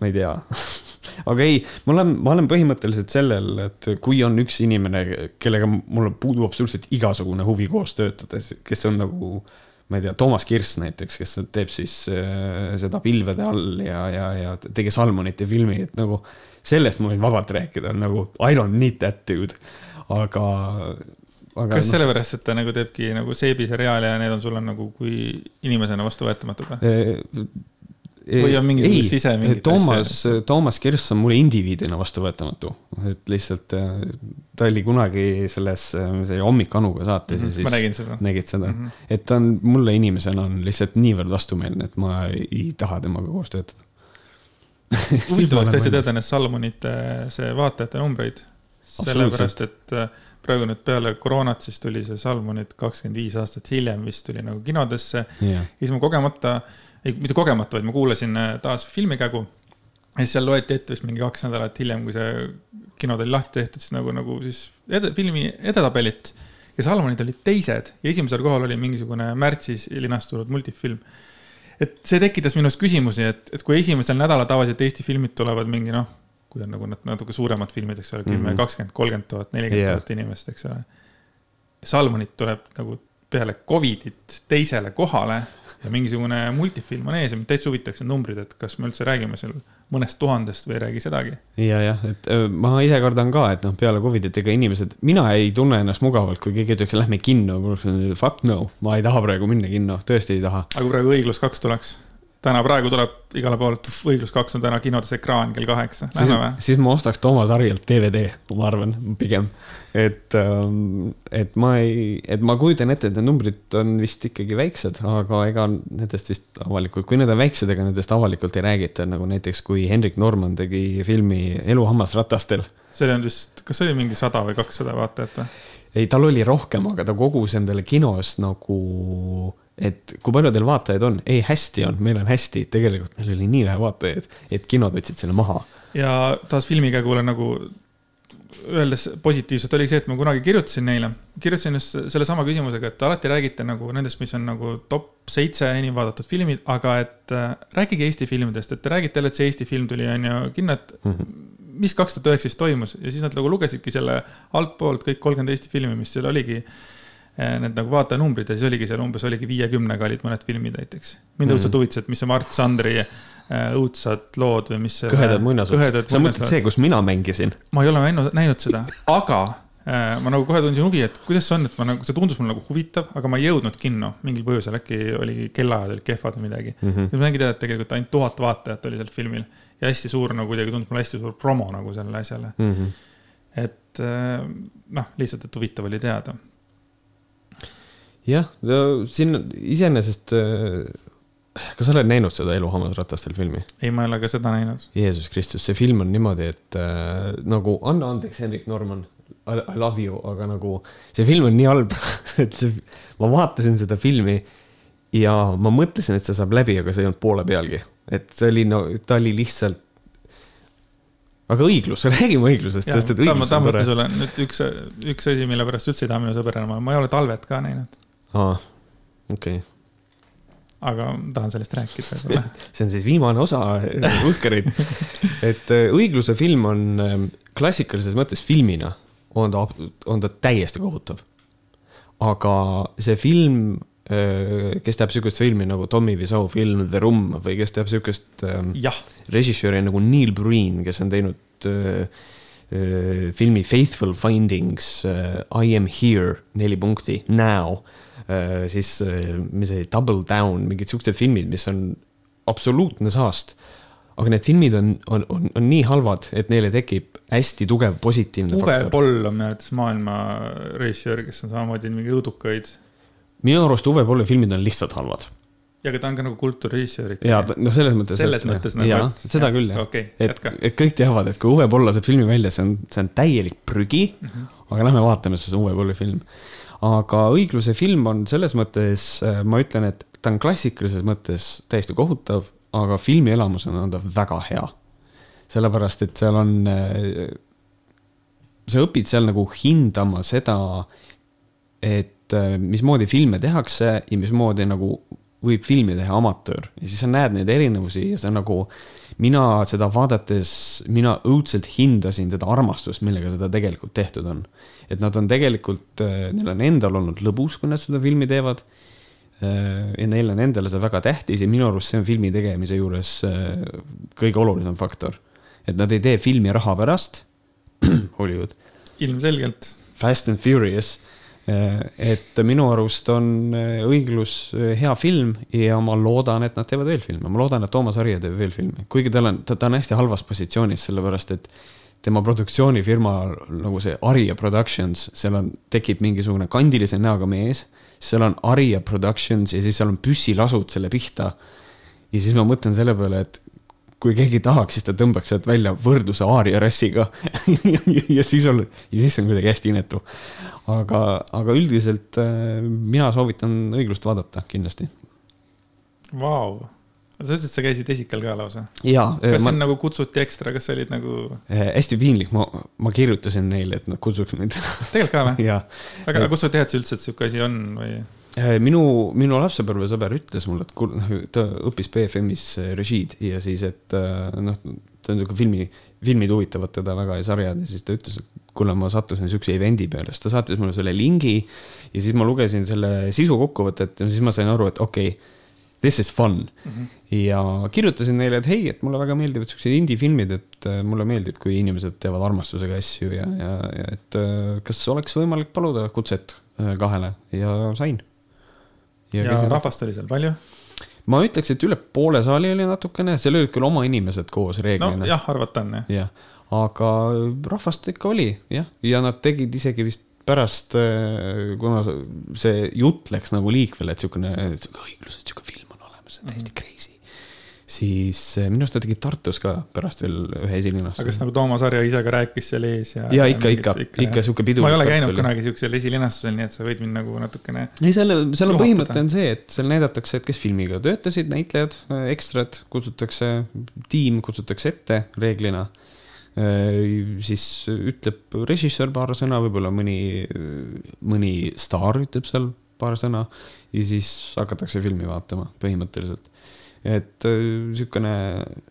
ma ei tea aga ei, ma olen, ma olen põhimõtteliselt sellel, et kui on üks inimene, kellega mul puudub absoluutselt igasugune huvi koos töötades, kes on nagu ma ei tea, Toomas Kirss näiteks, kes teeb siis äh, seda Pilvede all ja, ja, ja tegi Salmonite filmi, et nagu sellest ma võin vabalt rääkida, nagu I don't need that dude, aga, aga. kas no, sellepärast, et ta nagu teebki nagu seebiseriaale ja need on sulle nagu kui inimesena vastuvõetamatud või? Või on mingisugust sise mingit Toomas, Toomas Kirss on mulle indiviidina vastuvõetamatu, et lihtsalt äh, ta oli kunagi selles, äh, see Hommik-Anuga saates mm -hmm, ja siis. ma nägin seda. nägid seda mm, -hmm. et ta on mulle inimesena on lihtsalt niivõrd vastumeelne, et ma ei, taha temaga koos töötada huvitav oleks tõesti teada need Salmonite see vaatajate numbreid. sellepärast, et äh, praegu nüüd peale koroonat, siis tuli see Salmonid kakskümmend viis aastat hiljem vist tuli nagu kinodesse yeah.. ja siis ma kogemata äh, ei, mitte kogemata, vaid ma kuulasin äh, taas filmikägu. ja siis seal loeti ette vist mingi kaks nädalat hiljem, kui see kinod oli lahti tehtud, siis nagu, nagu siis ede, filmi edetabelit. ja Salmonid olid teised ja esimesel kohal oli mingisugune märtsis linastunud multifilm. et see tekitas minus küsimusi, et, et kui esimesel nädalal tavaliselt Eesti filmid tulevad mingi noh, kui on nagu natuke suuremad filmid, eks ole, kümme, mhm. kakskümmend, kolmkümmend tuhat, nelikümmend tuhat inimest, eks ole. Salmonid tuleb nagu peale Covidit teisele kohale ja mingisugune multifilm on ees ja mind täitsa huvitaks need numbrid, et kas me üldse räägime seal mõnest tuhandest või ei räägi sedagi. ja, jah, et ma ise kardan ka, et noh, peale Covidit, ega inimesed, mina ei tunne ennast mugavalt, kui keegi ütleks, lähme kinno, fuck no, ma ei taha praegu minna kinno, tõesti ei taha. aga kui praegu Õiglus kaks tuleks? Täna praegu tuleb igale poole, õiglus kaks on täna kinodes ekraan kell kaheksa, või? siis ma ostaks Toomas Harjalt DVD, ma arvan, pigem. et, ähm, et ma ei, et ma kujutan ette, et need numbrid on vist ikkagi väiksed, aga ega nendest vist avalikult, kui need on väiksed, ega nendest avalikult ei räägita, nagu näiteks kui Hendrik Norman tegi filmi Elu hammasratastel. see on vist, kas see oli mingi sada või kakssada vaatajat või? ei, tal oli rohkem, aga ta kogus endale kinos nagu et kui palju teil vaatajaid on? ei, hästi on, meil on hästi, tegelikult meil oli nii vähe vaatajaid, et kinod võtsid selle maha. ja taas filmikäigule nagu öeldes positiivselt oli see, et ma kunagi kirjutasin neile, kirjutasin just sellesama küsimusega, et alati räägite nagu nendest, mis on nagu top seitse enim vaadatud filmid, aga et äh, rääkige Eesti filmidest, et te räägite jälle, et see Eesti film tuli, on ju, kinno, et mm -hmm. mis kaks tuhat üheksateist toimus ja siis nad nagu lugesidki selle altpoolt kõik kolmkümmend Eesti filmi, mis seal oligi Eh, need nagu vaatajanumbrid ja siis oligi seal umbes oligi viiekümnega olid mõned filmid näiteks. mind õudselt mm. huvitas, et mis see Mart Sandri eh, õudsad lood või mis. kõhedad muinasjutud, sa mõtled see, kus mina mängisin? ma ei ole näinud, näinud seda, aga äh, ma nagu kohe tundsin huvi, et kuidas see on, et ma nagu, see tundus mulle nagu huvitav, aga ma ei jõudnud kinno mingil põhjusel, äkki oli kellaajad olid kehvad või midagi mm. -hmm. ja ma saingi teada, et tegelikult ainult tuhat vaatajat oli sellel filmil ja hästi suur nagu kuidagi tundus mulle hästi suur promo nagu sellele asjale mm. -hmm. et noh, lihtsalt, et huvitav oli teada jah, siin iseenesest, äh, kas sa oled näinud seda Elu hammasratastel filmi? ei, ma ei ole ka seda näinud. Jeesus Kristus, see film on niimoodi, et äh, nagu anna andeks, Henrik Norman, I, I love you, aga nagu see film on nii halb et see, ma vaatasin seda filmi ja ma mõtlesin, et see saab läbi, aga see ei olnud poole pealgi. et see oli no, ta oli lihtsalt aga õiglus, räägime õiglusest, sest et õiglus on tore. sulle nüüd üks, üks asi, mille pärast üldse ei taha minu sõber enam olla, ma ei ole talvet ka näinud aa, okei okay. aga tahan sellest rääkida võib-olla see on siis viimane osa Võhkerid. et äh, õigluse film on ähm, klassikalises mõttes filmina, on ta, on ta täiesti kohutav. aga see film, äh, kes teeb sihukest filmi nagu Tommy Wiseau film The Room või kes teeb sihukest ähm, režissööri nagu Neil Breen, kes on teinud äh, filmi Faithful Findings, I am here, neli punkti, now Äh, siis äh, mis see Double Down, mingid siuksed filmid, mis on absoluutne saast. aga need filmid on, on, on, on nii halvad, et neile tekib hästi tugev positiivne Uwe. Boll on minu arvates maailma režissöör, kes on samamoodi mingi õudukaid. minu arust Uwe Bolli filmid on lihtsalt halvad. ja, aga ta on ka nagu kultuurirežissöör. ja no selles mõttes. selles et, mõttes nagu. jaa, seda küll jah okay,. et, et kõik teavad, et kui Uwe Poll laseb filmi välja, see on, see on täielik prügi mm. -hmm. aga lähme vaatame, see on Uwe Polli film. Aga õigluse film on selles mõttes, äh, ma ütlen, et ta on klassikalises mõttes täiesti kohutav, aga filmi elamusena on ta väga hea. sellepärast, et seal on, äh, sa õpid seal nagu hindama seda, et äh, mismoodi filme tehakse ja mismoodi nagu võib filmi teha amatöör ja siis sa näed neid erinevusi ja see on nagu, mina seda vaadates, mina õudselt hindasin seda armastust, millega seda tegelikult tehtud on. et nad on tegelikult, äh, neil on endal olnud lõbus, kui nad seda filmi teevad. Äh, ja neile on endale see väga tähtis ja minu arust see on filmi tegemise juures kõige olulisem faktor. et nad ei tee filmi raha pärast Hollywood. ilmselgelt. Fast and Furious et minu arust on eh, õiglus eh, hea film ja ma loodan, et nad teevad veel filme, ma loodan, et Toomas Harje teeb veel filme, kuigi tal on, ta, on hästi halvas positsioonis, sellepärast et tema produktsioonifirma nagu see Aria Productions, seal on, tekib mingisugune kandilise näoga mees, seal on Aria Productions ja siis seal on püssilasud selle pihta. ja siis ma mõtlen selle peale, et kui keegi tahaks, siis ta tõmbaks sealt välja võrdluse Aaria rassiga ja siis on, ja siis on kuidagi hästi inetu aga, aga üldiselt äh, mina soovitan õiglust vaadata kindlasti. Vau, sa ütlesid, sa käisid esikal ka lausa? kas ma... sind nagu kutsuti ekstra, kas sa olid nagu? Äh, hästi piinlik, ma, ma kirjutasin neile, et nad kutsuks mind. tegelikult ka või? aga, aga kust sa tead üldse, et sihuke asi on või? Äh, minu, minu lapsepõlvesõber ütles mulle, et ta õppis BFM-is režiid ja siis, et noh, ta on sihuke filmi, filmid huvitavad teda väga ja sarjad ja siis ta ütles, et kuule, ma sattusin siukse event'i peale, siis ta saatis mulle selle lingi ja siis ma lugesin selle sisu kokkuvõtet ja siis ma sain aru, et okei okay, this is fun mm. -hmm. ja kirjutasin neile, et hei, et mulle väga meeldivad siuksed indie-filmid, et äh, mulle meeldib, kui inimesed teevad armastusega asju ja, ja, ja et äh, kas oleks võimalik paluda kutset äh, kahele ja sain. Ja, ja rahvast oli seal palju? ma ütleks, et üle poole saali oli natukene, seal olid küll oma inimesed koos reeglina. nojah, arvata on jah. jah aga rahvast ikka oli jah, ja nad tegid isegi vist pärast, äh, kuna see jutt läks nagu liikvele, et siukene, õiglus, et siuke film on olemas, see on täiesti -hmm. crazy. Siis äh, minu arust nad tegid Tartus ka pärast veel ühe esilinastuse. aga kas nagu Toomas Harja ise ka rääkis seal ees ja? ja ikka, ikka, ikka, ikka sihuke pidu. ma ei ole käinud kunagi siuksel esilinastusel, nii et sa võid mind nagu natukene. ei, selle, seal on põhimõte on see, et seal näidatakse, et kes filmiga töötasid, näitlejad, ekstrad, kutsutakse, tiim kutsutakse ette reeglina Äh, siis ütleb režissöör paar sõna, võib-olla mõni, mõni staar ütleb seal paar sõna ja siis hakatakse filmi vaatama põhimõtteliselt. Et äh, siukene,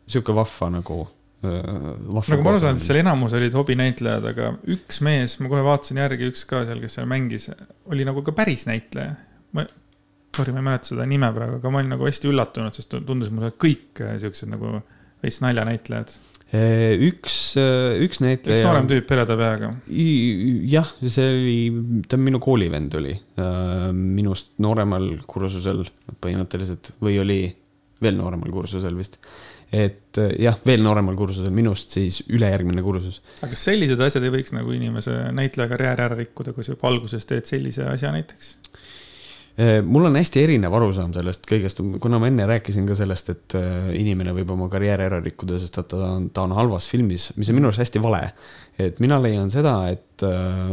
sihuke vahva nagu äh, nagu ma aru saan, siis seal enamus olid hobinäitlejad, aga üks mees, ma kohe vaatasin järgi, üks ka seal, kes seal mängis, oli nagu ka päris näitleja. ma, sorry, ma ei mäleta seda nime praegu, aga ma olin nagu hästi üllatunud, sest tundus mulle kõik siuksed nagu veits naljanäitlejad üks, üks näitleja. üks noorem tüüp heleda peaga. jah, see oli, ta minu koolivend oli, äh, minust nooremal kursusel põhimõtteliselt või oli veel nooremal kursusel vist. et äh, jah, veel nooremal kursusel minust siis ülejärgmine kursus. aga kas sellised asjad ei võiks nagu inimese näitleja karjääri ära rikkuda, kui sa juba alguses teed sellise asja näiteks? Äh, mul on hästi erinev arusaam sellest kõigest, kuna ma enne rääkisin ka sellest, et äh, inimene võib oma karjääri ära rikkuda, sest et ta on, ta on halvas filmis, mis on minu arust hästi vale. et mina leian seda, et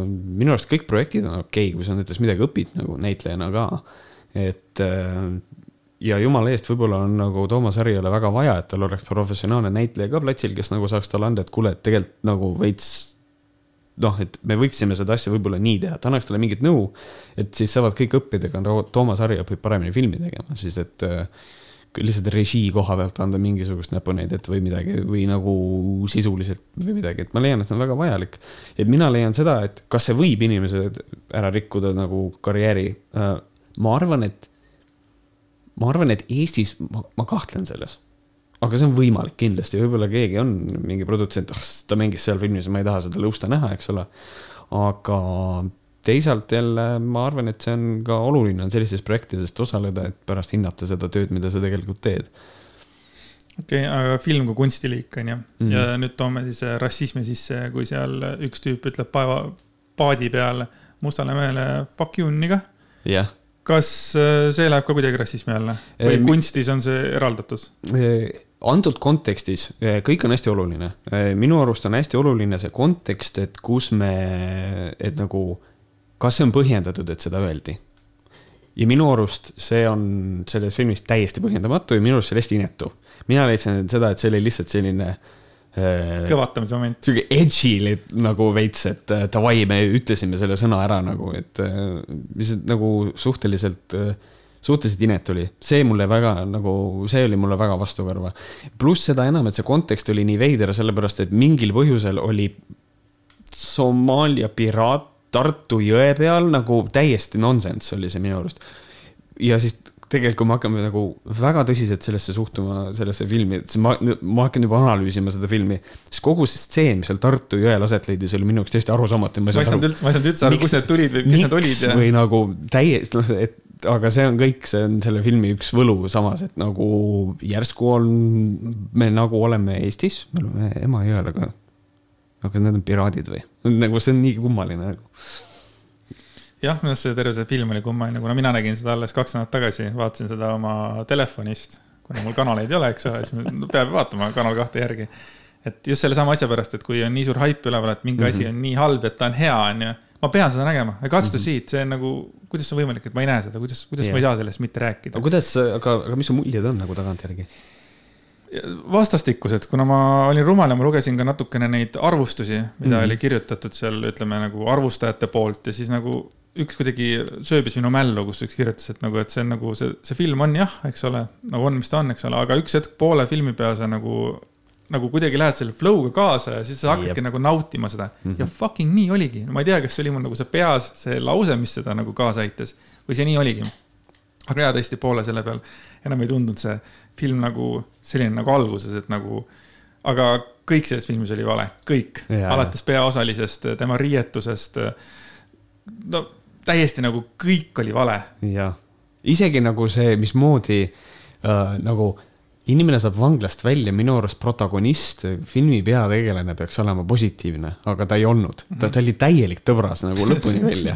minu arust kõik projektid on okei okay,, kui sa näiteks midagi õpid nagu näitlejana ka. et ja jumala eest, võib-olla on nagu Toomas Harjale väga vaja, et tal oleks professionaalne näitleja ka platsil, kes nagu saaks talle anda, et kuule, et tegelikult nagu veits noh, et me võiksime seda asja võib-olla nii teha, et annaks talle mingit nõu. et siis saavad kõik õppida, ega Toomas Harja õpib paremini filmi tegema, siis et äh, lihtsalt režii koha pealt anda mingisugust näpunäidet või midagi või nagu sisuliselt või midagi, et ma leian, et see on väga vajalik. et mina leian seda, et kas see võib inimese ära rikkuda nagu karjääri. Äh, ma arvan, et, ma arvan, et Eestis, ma kahtlen selles aga see on võimalik kindlasti, võib-olla keegi on mingi produtsent, ah ta mängis seal filmis, ma ei taha seda lõusta näha, eks ole. aga teisalt jälle ma arvan, et see on ka oluline on sellistes projektides osaleda, et pärast hinnata seda tööd, mida sa tegelikult teed. okei okay,, aga film kui kunstiliik on ju mm., ja nüüd toome siis rassismi sisse, kui seal üks tüüp ütleb paeva, paadi peal mustale mehele fuck you nigga. jah kas äh, see läheb ka kuidagi rassismi alla või e, kunstis on see eraldatud? antud kontekstis kõik on hästi oluline. minu arust on hästi oluline see kontekst, et kus me, et nagu, kas see on põhjendatud, et seda öeldi. ja minu arust see on selles filmis täiesti põhjendamatu ja minu arust see on hästi inetu. mina leidsin seda, et see oli lihtsalt selline äh, Äh, kõvatamise moment. sihuke edgy nagu veits, et äh, davai, me ütlesime selle sõna ära nagu, et mis äh, nagu suhteliselt, suhteliselt inetu oli. see mulle väga nagu, see oli mulle väga vastukarva. pluss seda enam, et see kontekst oli nii veider, sellepärast et mingil põhjusel oli Somaalia piraat Tartu jõe peal nagu täiesti nonsense oli see minu arust. ja siis tegelikult, kui me hakkame nagu väga tõsiselt sellesse suhtuma, sellesse filmi, siis ma, ma hakkan juba analüüsima seda filmi. siis kogu see stseen, mis seal Tartu jõel aset leidis, oli minu jaoks täiesti arusaamatu. ma ei saanud üldse, ma ei saanud üldse aru, kust need tulid või kes need olid ja. või nagu täiesti, noh, et aga see on kõik, see on selle filmi üks võlu samas, et nagu järsku on, me nagu oleme Eestis, me oleme Emajõel, aga, aga need on piraadid või? nagu see on nii kummaline nagu jah, minu arust see terve see film oli kummaline, kuna mina nägin seda alles kaks nädalat tagasi, vaatasin seda oma telefonist. kuna mul kanaleid ei ole, eks ole, siis peab vaatama Kanal kahte järgi. et just sellesama asja pärast, et kui on nii suur haip üleval, et mingi mm -hmm. asi on nii halb, et ta on hea, on ju. ma pean seda nägema, I got to see it, see on nagu, kuidas see on võimalik, et ma ei näe seda, kuidas, kuidas yeah. ma ei saa sellest mitte rääkida. aga kuidas, aga, aga mis su muljed on nagu tagantjärgi? vastastikused, kuna ma olin rumal ja ma lugesin ka natukene neid arvustusi, mida mm -hmm. oli kirjutatud seal, ütleme nagu arvustajate poolt ja siis nagu üks kuidagi sööbis minu mällu, kus üks kirjutas, et nagu, et see on nagu see, see film on jah, eks ole, nagu on, mis ta on, eks ole, aga üks hetk poole filmi peal sa nagu, nagu kuidagi lähed selle flow'ga kaasa ja siis sa hakkadki Jep. nagu nautima seda mm. -hmm. ja fucking nii oligi, ma ei tea, kas see oli mul nagu see peas, see lause, mis seda nagu kaasa aitas või see nii oligi. aga jaa, tõesti poole selle peal enam ei tundunud see film nagu selline nagu alguses, et nagu, aga kõik selles filmis oli vale, kõik, alates peaosalisest, tema riietusest no täiesti nagu kõik oli vale. jah, isegi nagu see, mismoodi äh, nagu inimene saab vanglast välja, minu arust protagonist, filmi peategelane peaks olema positiivne, aga ta ei olnud. ta, ta oli täielik tõbras nagu lõpuni välja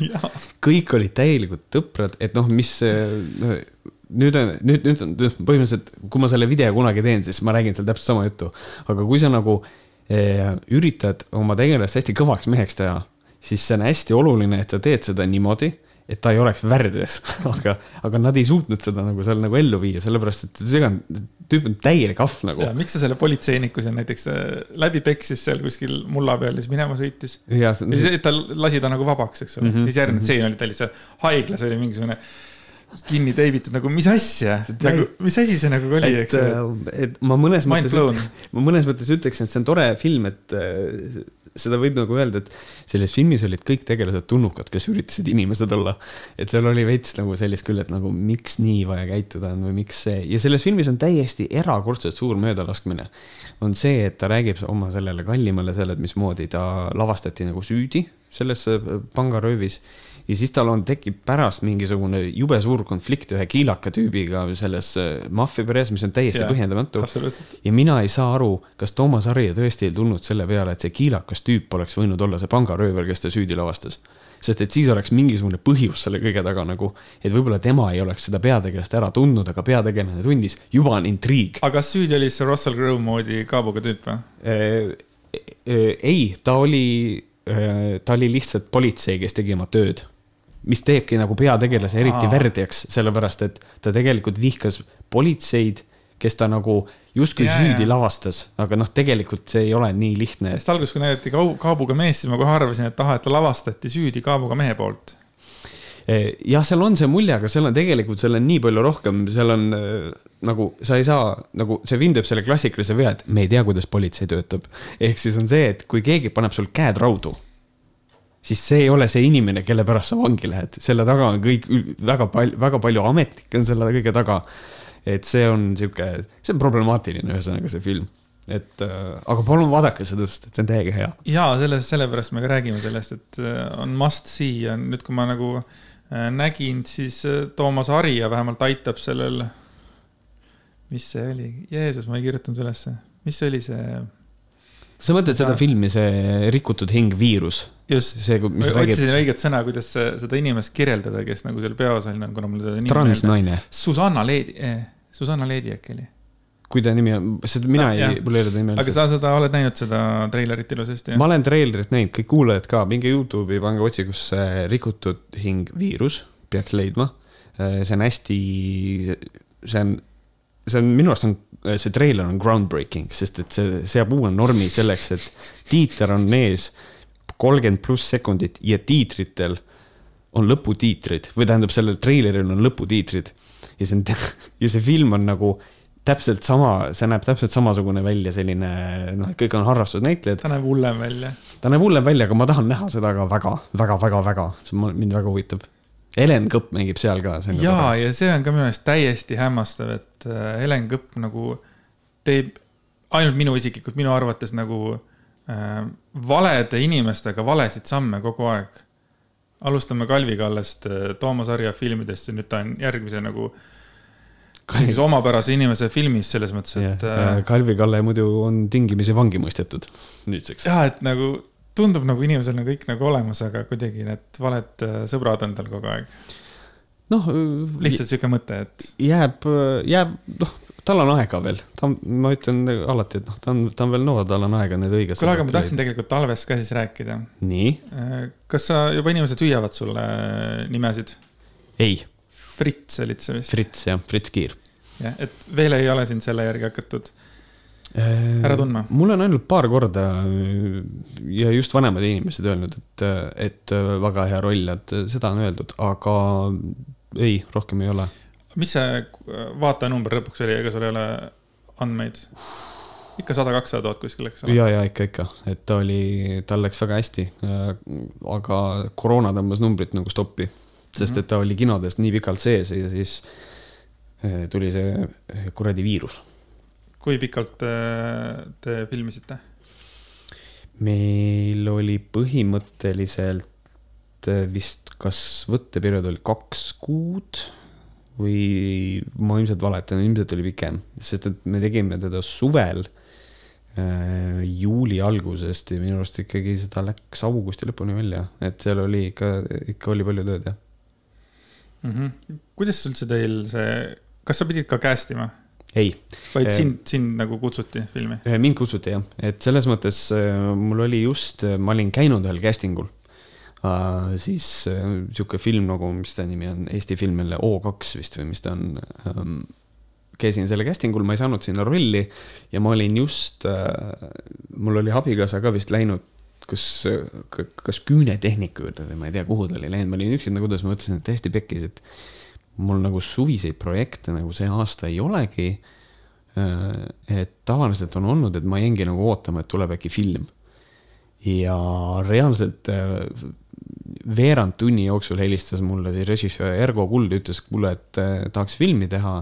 kõik olid täielikult tõprad, et noh, mis nüüd on, nüüd, nüüd on põhimõtteliselt, kui ma selle video kunagi teen, siis ma räägin seal täpselt sama juttu. aga kui sa nagu eh, üritad oma tegelast hästi kõvaks meheks teha siis see on hästi oluline, et sa teed seda niimoodi, et ta ei oleks värdjas aga, aga nad ei suutnud seda nagu seal nagu ellu viia, sellepärast et see on, tüüp on täielik ahv nagu. miks sa selle politseiniku seal näiteks äh, läbi peksis seal kuskil mulla peal ja siis minema sõitis? ja siis ta lasi ta nagu vabaks, eks ole mm -hmm., siis järgmine mm -hmm. tseen oli tal lihtsalt haiglas oli mingisugune kinni teibitud nagu, mis asja, nagu, mis asi see nagu oli, eks ju. et ma mõnes Mind mõttes, ma mõnes mõttes ütleksin, et see on tore film, et äh, seda võib nagu öelda, et selles filmis olid kõik tegelased tulnukad, kes üritasid inimesed olla. et seal oli veits nagu sellist küll, et nagu miks nii vaja käituda on või miks see ja selles filmis on täiesti erakordselt suur möödalaskmine. on see, et ta räägib oma sellele kallimale selle, et mismoodi ta lavastati nagu süüdi selles pangaröövis ja siis tal on, tekib pärast mingisugune jube suur konflikt ühe kiilaka tüübiga selles äh, maffia peres, mis on täiesti ja, põhjendamatu. ja mina ei saa aru, kas Toomas Harja tõesti ei tulnud selle peale, et see kiilakas tüüp oleks võinud olla see pangaröövel, kes ta süüdi lavastas sest et siis oleks mingisugune põhjus selle kõige taga nagu, et võib-olla tema ei oleks seda peategelast ära tundnud, aga peategelane tundis, juba on intriig. aga kas süüdi oli see Russell Crowe moodi kaabuga tüüp või? Äh, äh, ei, ta oli, ta oli lihtsalt politsei, kes tegi oma tööd mis teebki nagu peategelase eriti värdjaks, sellepärast et ta tegelikult vihkas politseid, kes ta nagu justkui ja, süüdi ja. lavastas, aga noh, tegelikult see ei ole nii lihtne. sest alguses, kui näidati kaabuga meest, siis ma kohe arvasin, et ahah, et ta lavastati süüdi kaabuga mehe poolt eh, jah, seal on see mulje, aga seal on tegelikult, seal on nii palju rohkem, seal on eh, nagu sa ei saa, nagu see film teeb selle klassikalise vea, et me ei tea, kuidas politsei töötab. ehk siis on see, et kui keegi paneb sul käed raudu siis see ei ole see inimene, kelle pärast sa vangi lähed, selle taga on kõik väga palju, väga palju ametnikke on selle kõige taga. et see on sihuke, see on problemaatiline, ühesõnaga see film et äh, aga palun vaadake seda, sest et see on täiega hea. ja selles, sellepärast me ka räägime sellest, et äh, on must see ja nüüd, kui ma nagu äh, nägin, siis äh, Toomas Harja vähemalt aitab sellel. mis see oli, Jeesus, ma ei kirjutanud ülesse, mis see oli see sa mõtled seda filmi, see Rikutud hing viirus? just, otsisin õiget sõna, kuidas seda inimest kirjeldada, kes nagu seal peaosaline on, kuna mul teda nimi transnaine. Susanna Leedi eh,, Susanna Leedi äkki oli. kui ta nimi on, seda mina no, ei, mul ei ole ta nimi. aga sa seda oled näinud, seda treilerit ilusasti? ma olen treilerit näinud, kõik kuulajad ka, minge Youtube'i, pange otsikusse Rikutud hing viirus, peaks leidma. Eh, see on hästi, see on, see on minu arust on see treiler on groundbreaking, sest et see seab uue normi selleks, et tiiter on ees kolmkümmend pluss sekundit ja tiitritel on lõputiitrid või tähendab, sellel treileril on lõputiitrid. ja see on, ja see film on nagu täpselt sama, see näeb täpselt samasugune välja, selline noh, kõik on harrastusnäitlejad. ta näeb hullem välja. ta näeb hullem välja, aga ma tahan näha seda ka väga, väga, väga, väga, see mind väga huvitab. Helen Kõpp mängib seal ka. ja, ja see on ka minu meelest täiesti hämmastav, et äh, Helen Kõpp nagu teeb ainult minu isiklikult, minu arvates nagu äh, valede inimestega valesid samme kogu aeg. alustame Kalvi Kallest äh, Toomas Arja filmidest ja nüüd ta on järgmise nagu sellise omapärase inimese filmis selles mõttes, et yeah,. Äh, Kalvi Kalle muidu on tingimisi vangi mõistetud nüüdseks. ja, et nagu tundub nagu inimesel on kõik nagu olemas, aga kuidagi need valed sõbrad on tal kogu aeg. Noh. lihtsalt sihuke mõte, et. jääb, jääb, noh tal on aega veel, ta on, ma ütlen alati, et noh, ta on, ta on veel noor, tal on aega need õiged. kuule, aga ma tahtsin tegelikult talvest ka siis rääkida. nii? Äh, kas sa juba inimesed hüüavad sulle nimesid? ei. Fritz olid sa vist? Fritz jah, Fritz Kiir. jah, et veel ei ole sind selle järgi hakatud äh, ära tundma? mul on ainult paar korda ja just vanemad inimesed öelnud, et, et väga hea roll, et seda on öeldud, aga ei, rohkem ei ole mis see vaatenumber lõpuks oli, ega sul ei ole andmeid? ikka sada, kakssada tuhat kuskil, eks ole? ja, ja ikka, ikka, et ta oli, tal läks väga hästi. aga koroona tõmbas numbrit nagu stoppi, sest mhm. et ta oli kinodes nii pikalt sees ja siis eh, tuli see kuradi viirus. kui pikalt te filmisite? meil oli põhimõtteliselt vist, kas võtteperiood oli kaks kuud või ma ilmselt valetan, ilmselt oli pikem, sest et me tegime teda suvel äh, juuli algusest ja minu arust ikkagi seda läks augusti lõpuni välja, et seal oli ikka, ikka oli palju tööd, jah mm. -hmm. kuidas üldse teil see, kas sa pidid ka cast ima? ei. vaid äh, sind, sind nagu kutsuti filmi? Mind kutsuti jah, et selles mõttes mul oli just, ma olin käinud ühel casting ul Uh, siis uh, sihuke film nagu, mis ta nimi on, Eesti film jälle O2 vist või mis ta on um,. käisin selle casting ul, ma ei saanud sinna rolli ja ma olin just uh,, mul oli abikaasa ka vist läinud kas, kas küünetehniku juurde või ma ei tea, kuhu ta oli läinud, ma olin üksinda kodus, ma mõtlesin, et täiesti pekkis, et mul nagu suviseid projekte nagu see aasta ei olegi. et tavaliselt on olnud, et ma jäingi nagu ootama, et tuleb äkki film. ja reaalselt veerand tunni jooksul helistas mulle siis režissöör Ergo Kuld, ütles, kuule, et eh, tahaks filmi teha.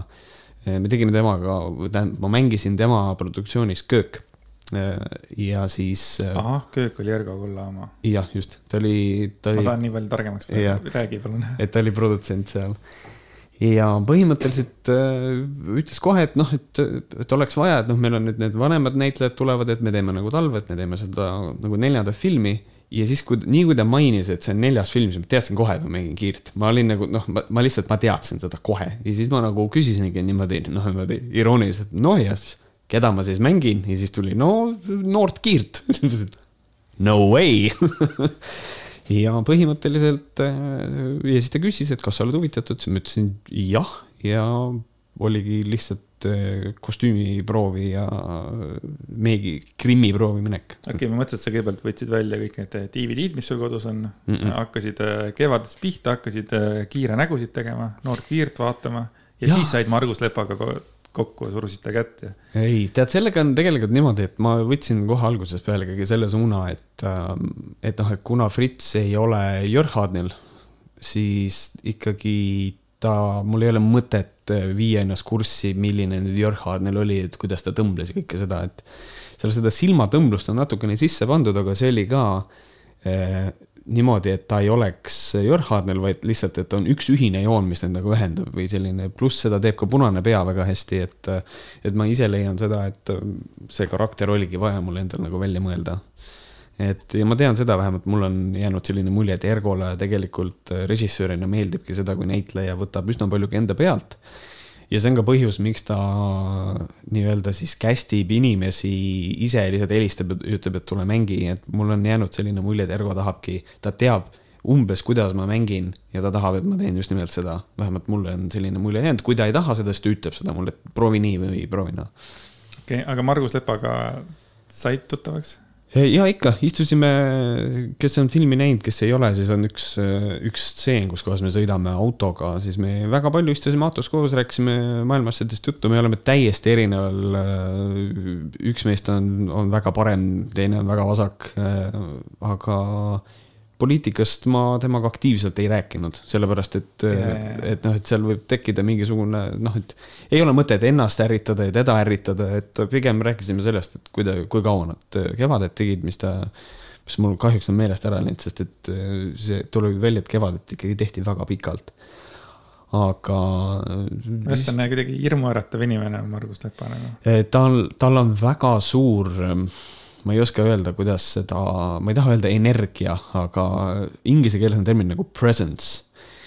Eh, me tegime temaga, tähendab, ma mängisin tema produktsioonis Köök. Eh, ja siis. ahah, Köök oli Ergo Kulla oma. jah, just, ta oli, ta oli. ma saan nii palju targemaks, räägi palun. et ta oli produtsent seal ja põhimõtteliselt ütles kohe, et noh, et, et oleks vaja, et noh, meil on nüüd need vanemad näitlejad tulevad, et me teeme nagu talve, et me teeme seda nagu neljandat filmi ja siis, kui, nii kui ta mainis, et see on neljas film, siis ma teadsin kohe, et ma mängin Kiirt. ma olin nagu noh, ma lihtsalt, ma teadsin seda kohe. Ja siis ma nagu küsisingi niimoodi, noh, niimoodi irooniliselt, no ja siis, keda ma siis mängin? Ja siis tuli, no noort Kiirt. No way. Ja põhimõtteliselt ja siis ta küsis, et kas sa oled huvitatud, siis ma ütlesin jah, ja oligi lihtsalt kostüümiproovi ja meigi krimmiproovi minek. okei okay,, ma mõtlesin, et sa kõigepealt võtsid välja kõik need DVD-d, mis sul kodus on mm, -mm. hakkasid eh, kevadest pihta, hakkasid eh, kiire nägusid tegema, noort kiirt vaatama ja, ja. siis said Margus Lepaga kokku, surusite kätt ja. ei, tead, sellega on tegelikult niimoodi, et ma võtsin kohe algusest peale ikkagi selle suuna, et, et noh, et kuna Fritz ei ole Jörg-Haadnil, siis ikkagi ta, mul ei ole mõtet äh, viia ennast kurssi, milline nüüd Jörg Haarnel oli, et kuidas ta tõmbles ja kõike seda, et seal seda silmatõmblust on natukene sisse pandud, aga see oli ka äh, niimoodi, et ta ei oleks Jörhardnel, vaid lihtsalt, et on üks ühine joon, mis neid nagu ühendab või selline, pluss seda teeb ka Punane pea väga hästi, et. et ma ise leian seda, et see karakter oligi vaja mul endal nagu välja mõelda. Et ja ma tean seda vähemalt, mul on jäänud selline mulje, et Ergole tegelikult režissöörina meeldibki seda, kui näitleja võtab üsna palju ka enda pealt ja see on ka põhjus, miks ta nii-öelda siis kästib inimesi ise lihtsalt helistab ja ütleb, et tule mängi, et mul on jäänud selline mulje, et Ergo tahabki, ta teab umbes, kuidas ma mängin ja ta tahab, et ma teen just nimelt seda. vähemalt mulle on selline mulje jäänud, kui ta ei taha seda, siis ta ütleb seda mulle, et proovi nii või proovi naa. okei okay,, aga Margus Lepaga said tuttavaks? Ja ikka, istusime, kes on filmi näinud, kes ei ole, siis on üks, üks stseen, kus kohas me sõidame autoga, siis me väga palju istusime autos koos, rääkisime maailmaasjadest juttu, me oleme täiesti erineval. üks meist on, on väga parem, teine on väga vasak, aga poliitikast ma temaga aktiivselt ei rääkinud, sellepärast et yeah., et noh, et seal võib tekkida mingisugune noh, et ei ole mõtet ennast ärritada ja teda ärritada, et pigem rääkisime sellest, et kui ta, kui kaua nad Kevadet tegid, mis ta, mis mul kahjuks on meelest ära läinud, sest et see tuleb välja, et Kevadet ikkagi tehti väga pikalt. aga. kas ta on kuidagi hirmuäratav inimene, Margus Lepa nagu? tal, tal on väga suur ma ei oska öelda, kuidas seda, ma ei taha öelda energia, aga inglise keeles on termin nagu presence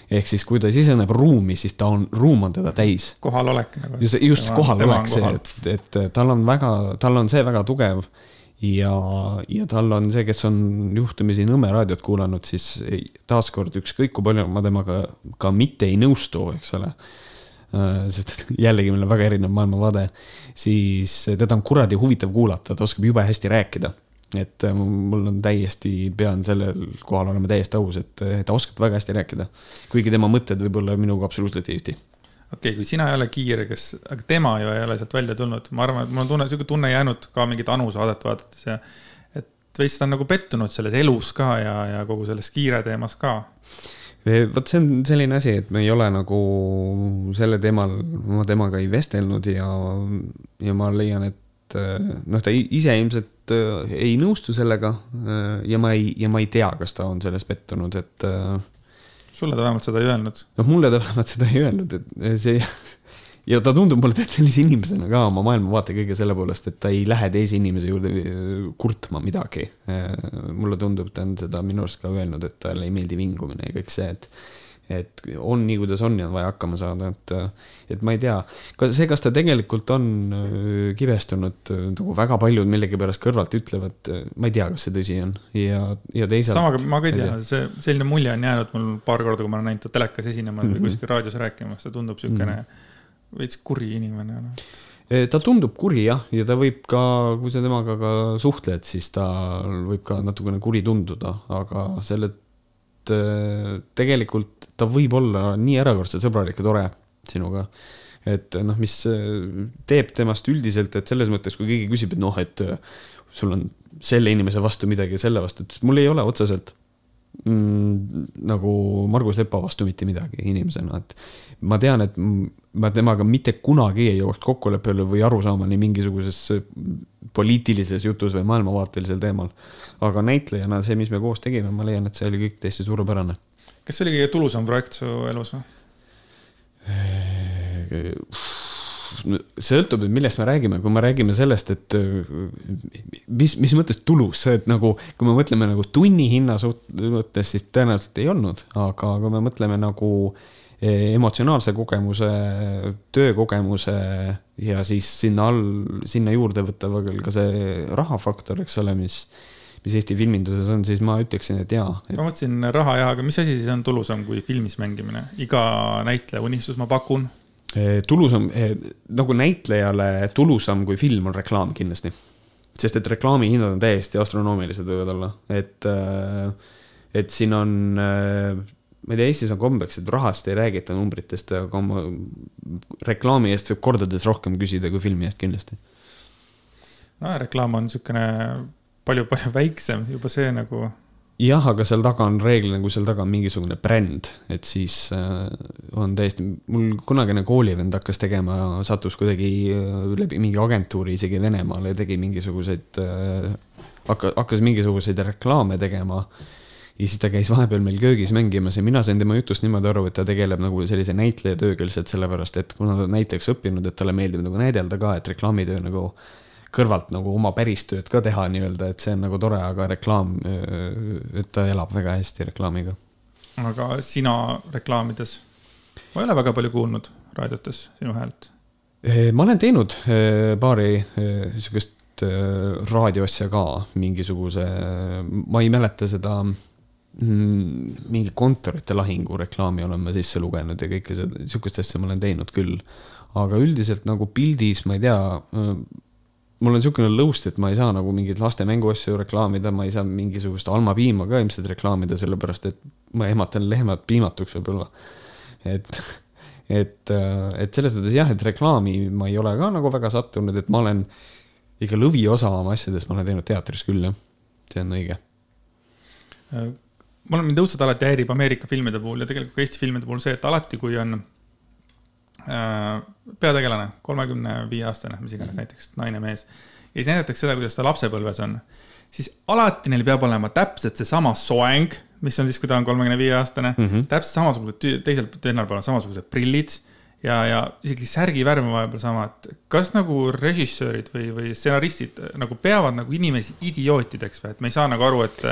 ehk siis, kui ta siseneb ruumi, siis ta on, ruum on teda täis. kohalolek nagu. just, just kohalolek, see, et, et tal on väga, tal on see väga tugev. ja, ja tal on see, kes on juhtumisi Nõmme raadiot kuulanud, siis taaskord ükskõik kui palju ma temaga ka mitte ei nõustu, eks ole sest jällegi meil on väga erinev maailmavaade, siis teda on kuradi huvitav kuulata, ta oskab jube hästi rääkida. et äh, mul on täiesti, pean sellel kohal olema täiesti aus, et äh, ta oskab väga hästi rääkida. kuigi tema mõtted võib-olla minuga absoluutselt ei ühti okei okay,, kui sina ei ole kiire, kes, aga tema ju ei ole sealt välja tulnud, ma arvan, et mul on tunne, sihuke tunne jäänud ka mingit Anu saadet vaadates ja. et veits ta on nagu pettunud selles elus ka ja, ja kogu selles kiire teemas ka vot see on selline asi, et me ei ole nagu selle teemal, ma temaga ei vestelnud ja, ja ma leian, et noh, ta ise ilmselt äh, ei nõustu sellega. Äh, ja ma ei, ja ma ei tea, kas ta on selles pettunud, et. Sulle ta vähemalt seda ei öelnud? noh, mulle ta vähemalt seda ei öelnud, et see ja ta tundub mulle sellise inimesena ka oma maailmavaate kõige selle poolest, et ta ei lähe teise inimese juurde äh, kurtma midagi. Äh, mulle tundub, ta on seda minu arust ka öelnud, et talle ei meeldi vingumine ja kõik see, et et on nii, kuidas on ja on vaja hakkama saada, et, et ma ei tea, kas see, kas ta tegelikult on äh, kibestunud, nagu väga paljud millegipärast kõrvalt ütlevad, ma ei tea, kas see tõsi on ja, ja teisalt. sama, ma ka ei tea, see selline mulje on jäänud mul paar korda, kui ma olen näinud ta telekas esinemas mm -hmm. või mhm. kuskil raadios rääkimas, ta tundub siukene mm -hmm veits kuri inimene no.. ta tundub kuri jah, ja ta võib ka, kui sa temaga ka suhtled, siis ta võib ka natukene kuri tunduda, aga selle tegelikult ta võib olla nii erakordselt sõbralik ja tore sinuga. et noh, mis teeb temast üldiselt, et selles mõttes, kui keegi küsib, et noh, et sul on selle inimese vastu midagi ja selle vastu, et mul ei ole otseselt mm, nagu Margus Lepa vastu mitte midagi inimesena, et ma tean, et ma temaga mitte kunagi ei jõuaks kokkuleppele või arusaamani mingisuguses poliitilises jutus või maailmavaatelisel teemal. aga näitlejana see, mis me koos tegime, ma leian, et see oli kõik täiesti suurepärane. kas see oli kõige tulusam projekt su elus või? Sõltub, et millest me räägime, kui me räägime sellest, et mis, mis mõttes tulus, et nagu, kui me mõtleme nagu tunnihinna mõttes, siis tõenäoliselt ei olnud, aga kui me mõtleme nagu äh, Eh, emotsionaalse kogemuse, töökogemuse ja siis sinna all, sinna juurde võtta veel ka see rahafaktor, eks ole, mis, mis Eesti filminduses on, siis ma ütleksin, et jaa et.... ma mõtlesin raha jah, aga mis asi siis on tulusam kui filmis mängimine? iga näitleja unistus, ma pakun. Eh, tulusam, eh, nagu näitlejale tulusam kui film on reklaam kindlasti. sest et reklaamihinnad on täiesti astronoomilised võivad olla, et, et siin on ma ei tea, Eestis on kombeks, et rahast ei räägita numbritest, aga oma reklaami eest võib kordades rohkem küsida kui filmi eest kindlasti. no reklaam on niisugune palju-palju väiksem, juba see nagu. Jah, aga seal taga on reeglina, kui seal taga on mingisugune bränd, et siis äh, on täiesti, mul kunagine koolivend hakkas tegema, sattus kuidagi äh, läbi mingi agentuuri isegi Venemaale tegi mingisuguseid äh,, hakkas, hakkas mingisuguseid reklaame tegema. Ja siis ta käis vahepeal meil köögis mängimas ja mina sain tema jutust niimoodi aru, et ta tegeleb nagu sellise näitlejatööga lihtsalt sellepärast, et kuna ta on näiteks õppinud, et talle meeldib nagu näidelda ka, et reklaamitöö nagu kõrvalt nagu oma päris tööd ka teha nii-öelda, et see on nagu tore, aga reklaam, et ta elab väga hästi reklaamiga. aga sina reklaamides, ma ei ole väga palju kuulnud raadiotes sinu häält. ma olen teinud paari sihukest raadioasja ka mingisuguse, ma ei mäleta seda Mm, mingi kontorite lahingu reklaami olen ma sisse lugenud ja kõike seda, sihukest asja ma olen teinud küll. aga üldiselt nagu pildis, ma ei tea, mul on sihukene lõust, et ma ei saa nagu mingeid laste mänguasju reklaamida, ma ei saa mingisugust Alma piima ka ilmselt reklaamida, sellepärast et ma ehmatan lehmad piimatuks võib-olla. et, et, et selles mõttes jah, et reklaami ma ei ole ka nagu väga sattunud, et ma olen ikka lõviosa oma asjadest ma olen teinud teatris küll, jah, see on õige äh, mulle mind õudselt alati häirib Ameerika filmide puhul ja tegelikult ka Eesti filmide puhul see, et alati, kui on äh, peategelane, kolmekümne viie aastane, mis iganes, näiteks naine, mees. ja siis näidatakse seda, kuidas ta lapsepõlves on. siis alati neil peab olema täpselt seesama soeng, mis on siis, kui ta on kolmekümne viie aastane mm. -hmm. täpselt samasugused, teisel vennal peavad samasugused prillid ja, ja isegi särgi värv on vahepeal sama, et kas nagu režissöörid või, või stsenaristid nagu peavad nagu inimesi idiootideks või, et me ei saa nagu aru, et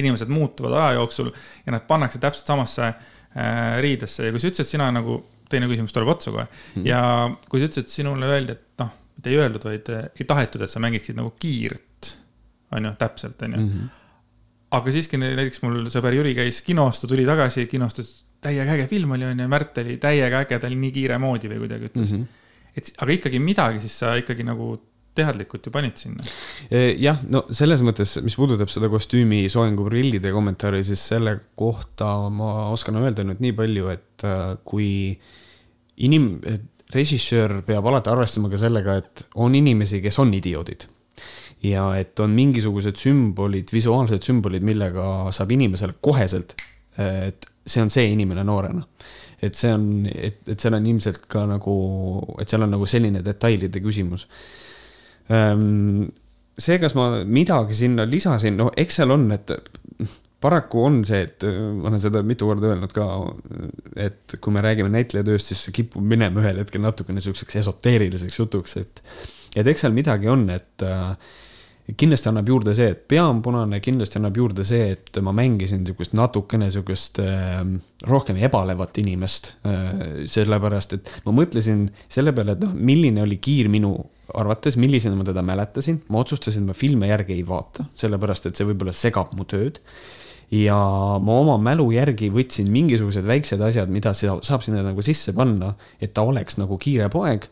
inimesed muutuvad aja jooksul ja nad pannakse täpselt samasse äh, riidesse ja kui sa ütlesid, sina nagu, teine küsimus tuleb otsa kohe mm. ja kui sa ütlesid, sinule öeldi, et noh, mitte ei öeldud, vaid äh, ei tahetud, et sa mängiksid nagu kiirt, on ju, täpselt, on ju mm. -hmm. aga siiski näiteks mul sõber Jüri käis kinos, ta tuli tagasi kinost, ütles täiega äge film oli, on ju, Märt oli täiega äge, ta oli nii kiire moodi või kuidagi ütles mm. -hmm. et aga ikkagi midagi, siis sa ikkagi nagu teadlikult ju panid sinna. E, jah, no selles mõttes, mis puudutab seda kostüümi soenguprillide kommentaari, siis selle kohta ma oskan öelda nüüd nii palju, et äh, kui inim-, režissöör peab alati arvestama ka sellega, et on inimesi, kes on idioodid. ja et on mingisugused sümbolid, visuaalsed sümbolid, millega saab inimesele koheselt, et see on see inimene noorena et see on, et, et seal on ilmselt ka nagu, et seal on nagu selline detailide küsimus Ehm, see, kas ma midagi sinna lisasin, no eks seal on, et paraku on see, et ma olen seda mitu korda öelnud ka, et kui me räägime näitlejatööst, siis see kipub minema ühel hetkel natukene sihukeseks esoteeriliseks jutuks, et, et eks seal midagi on, et äh, kindlasti annab juurde see, et pea on punane, kindlasti annab juurde see, et ma mängisin sihukest natukene sihukest äh, rohkem ebalevat inimest äh,. sellepärast, et ma mõtlesin selle peale, et noh, milline oli kiir minu arvates, millisena ma teda mäletasin, ma otsustasin, et ma filme järgi ei vaata, sellepärast et see võib-olla segab mu tööd. Ja ma oma mälu järgi võtsin mingisugused väiksed asjad, mida saab sinna nagu sisse panna, et ta oleks nagu kiire poeg.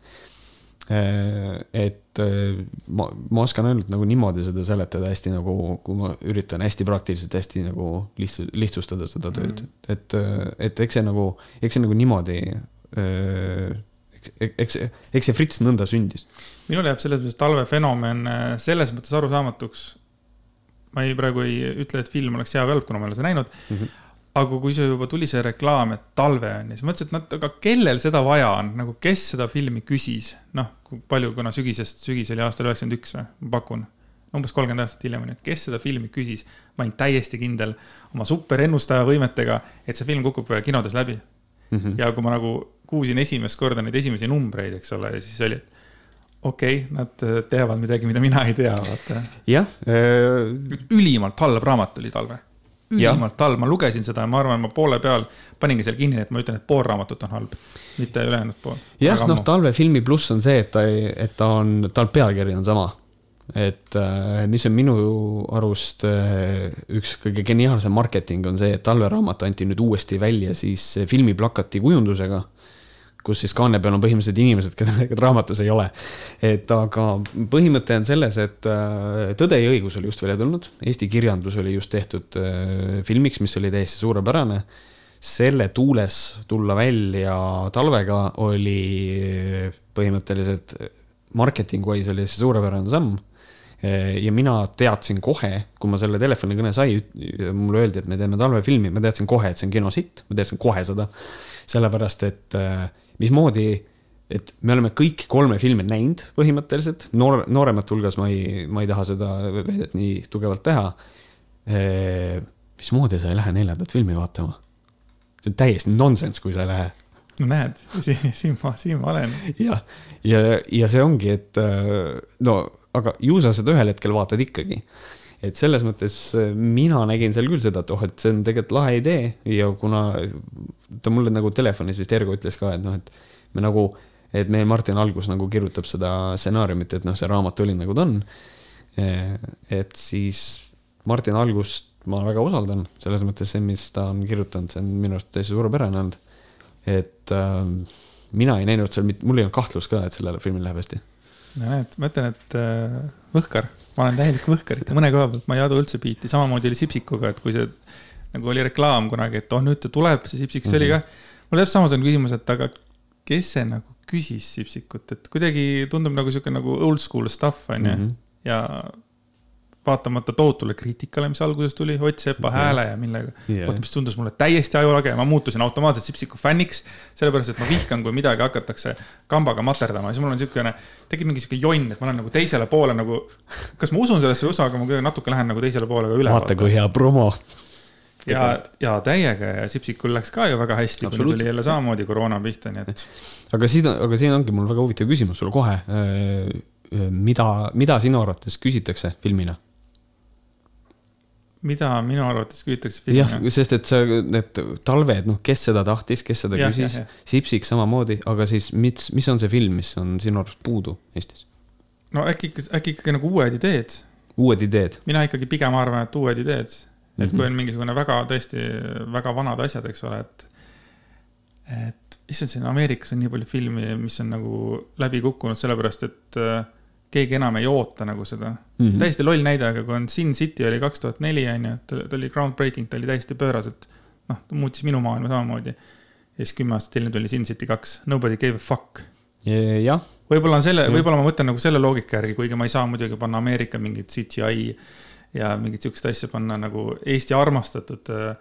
Äh, et äh, ma, ma oskan ainult nagu niimoodi seda seletada hästi nagu, kui ma üritan hästi praktiliselt, hästi nagu lihts-, lihtsustada seda tööd mm., et, äh, et eks see nagu, eks see nagu niimoodi eks, eks see Fritz nõnda sündis. minul jääb selles mõttes talvefenomen selles mõttes arusaamatuks. Ma ei, praegu ei ütle, et film oleks hea või halb, kuna ma ei ole seda näinud mm. -hmm. aga kui see juba tuli see reklaam, et talve on ja siis mõtlesin, et noh, aga kellel seda vaja on, nagu kes seda filmi küsis, noh, palju, kuna sügisest, sügis oli aastal üheksakümmend üks või, ma pakun umbes kolmkümmend aastat hiljem, onju, kes seda filmi küsis. ma olin täiesti kindel oma superennustaja võimetega, et see film kukub kinodes läbi mm. -hmm. ja kui ma nagu kuulsin esimest korda neid esimesi numbreid, eks ole, siis oli, et okei okay,, nad äh, teavad midagi, mida mina ei tea, vaata. jah äh.... ülimalt halb raamat oli talve. ülimalt halb, ma lugesin seda ja ma arvan, ma poole peal paningi seal kinni, et ma ütlen, et pool raamatut on halb, mitte ülejäänud pool. jah, noh, talvefilmi pluss on see, et ta et ta on, tal pealkiri on sama et äh, mis on minu arust äh, üks kõige geniaalsem marketing on see, et talveraamat anti nüüd uuesti välja siis filmiplakati kujundusega. Kus siis kaane peal on põhimõtteliselt inimesed, keda raamatus ei ole. et aga põhimõte on selles, et äh, Tõde ja õigus oli just välja tulnud, Eesti kirjandus oli just tehtud filmiks, mis oli täiesti suurepärane selle tuules tulla välja talvega oli põhimõtteliselt marketing wise oli see suurepärane samm ja mina teadsin kohe, kui ma selle telefonikõne sai, mulle öeldi, et me teeme talvefilmi, ma teadsin kohe, et see on kinositt, ma teadsin kohe seda. sellepärast, et äh, mismoodi, et me oleme kõik kolme filmi näinud põhimõtteliselt, noor, nooremate hulgas ma ei, ma ei taha seda väidet nii tugevalt teha. Äh, mismoodi sa ei lähe neljandat filmi vaatama? see on täiesti nonsense, kui sa ei lähe. no näed, siin, ma, siin ma olen. jah, ja, ja, ja see ongi, et no aga ju sa seda ühel hetkel vaatad ikkagi. Et selles mõttes äh, mina nägin seal küll seda, et oh, et see on tegelikult lahe idee ja kuna ta mulle nagu telefonis vist Ergo ütles ka, et noh, et me nagu, et meil Martin Algus nagu kirjutab seda stsenaariumit, et noh, see raamat oli nagu ta on. et siis Martin Algust ma väga usaldan, selles mõttes see, mis ta on kirjutanud, see on minu arust täiesti suurepärane olnud. et äh, mina ei näinud seal, mul ei olnud kahtlust ka, et sellele filmile läheb hästi. no näed, ma ütlen, et äh, võhkar, ma olen täielik võhkar, ikka mõne koha pealt ma ei adu üldse biiti, samamoodi oli Sipsikuga, et kui see nagu oli reklaam kunagi, et oh nüüd ta tuleb, see Sipsik, see mm -hmm. oli mhm. ka. mul täpselt samasugune küsimus, et aga kes see nagu küsis Sipsikut, et kuidagi tundub nagu sihuke nagu old school stuff on ju. Mhm. ja vaatamata tohutule kriitikale, mis alguses tuli, Ott Sepa hääle ja millega yeah.. vot, mis tundus mulle täiesti ajulage, ma muutusin automaatselt Sipsiku fänniks. sellepärast, et ma vihkan, kui midagi hakatakse kambaga materdama, siis mul on niisugune, tekib mingi sihuke jonn, et ma olen nagu teisele poole nagu. kas ma usun sellesse osa, aga ma kuidagi natuke lähen nagu teisele poole ka üle. vaata, kui hea promo. ja, ja täiega ja Sipsikul läks ka ju väga hästi, kui tuli jälle samamoodi koroona pihta, nii et. aga siin, aga siin ongi mul väga huvitav küsimus sulle kohe. mida, mida sinu arvates küsitakse filmina? Mida minu arvates küsitakse filmi. jah, sest et sa, need talved, noh, kes seda tahtis, kes seda ja, küsis, Sipsik samamoodi, aga siis mis, mis on see film, mis on sinu arust puudu Eestis? no äkki, äkki ikkagi nagu uued ideed. uued ideed? mina ikkagi pigem arvan, et uued ideed. et mm -hmm. kui on mingisugune väga, tõesti väga vanad asjad, eks ole, et, et issand, siin Ameerikas on nii palju filmi, mis on nagu läbi kukkunud, sellepärast et äh, keegi enam ei oota nagu seda mm. -hmm. täiesti loll näide, aga kui on Sin City oli kaks tuhat neli, on ju, et ta oli groundbreaking, ta oli täiesti pööraselt, noh, ta muutis minu maailma samamoodi. ja siis kümme aastat hiljem tuli Sin City kaks, Nobody gave a fuck. jah. võib-olla on selle, võib-olla ma mõtlen nagu selle loogika järgi, kuigi ma ei saa muidugi panna Ameerika mingit CGI ja mingit sihukest asja panna nagu Eesti armastatud äh,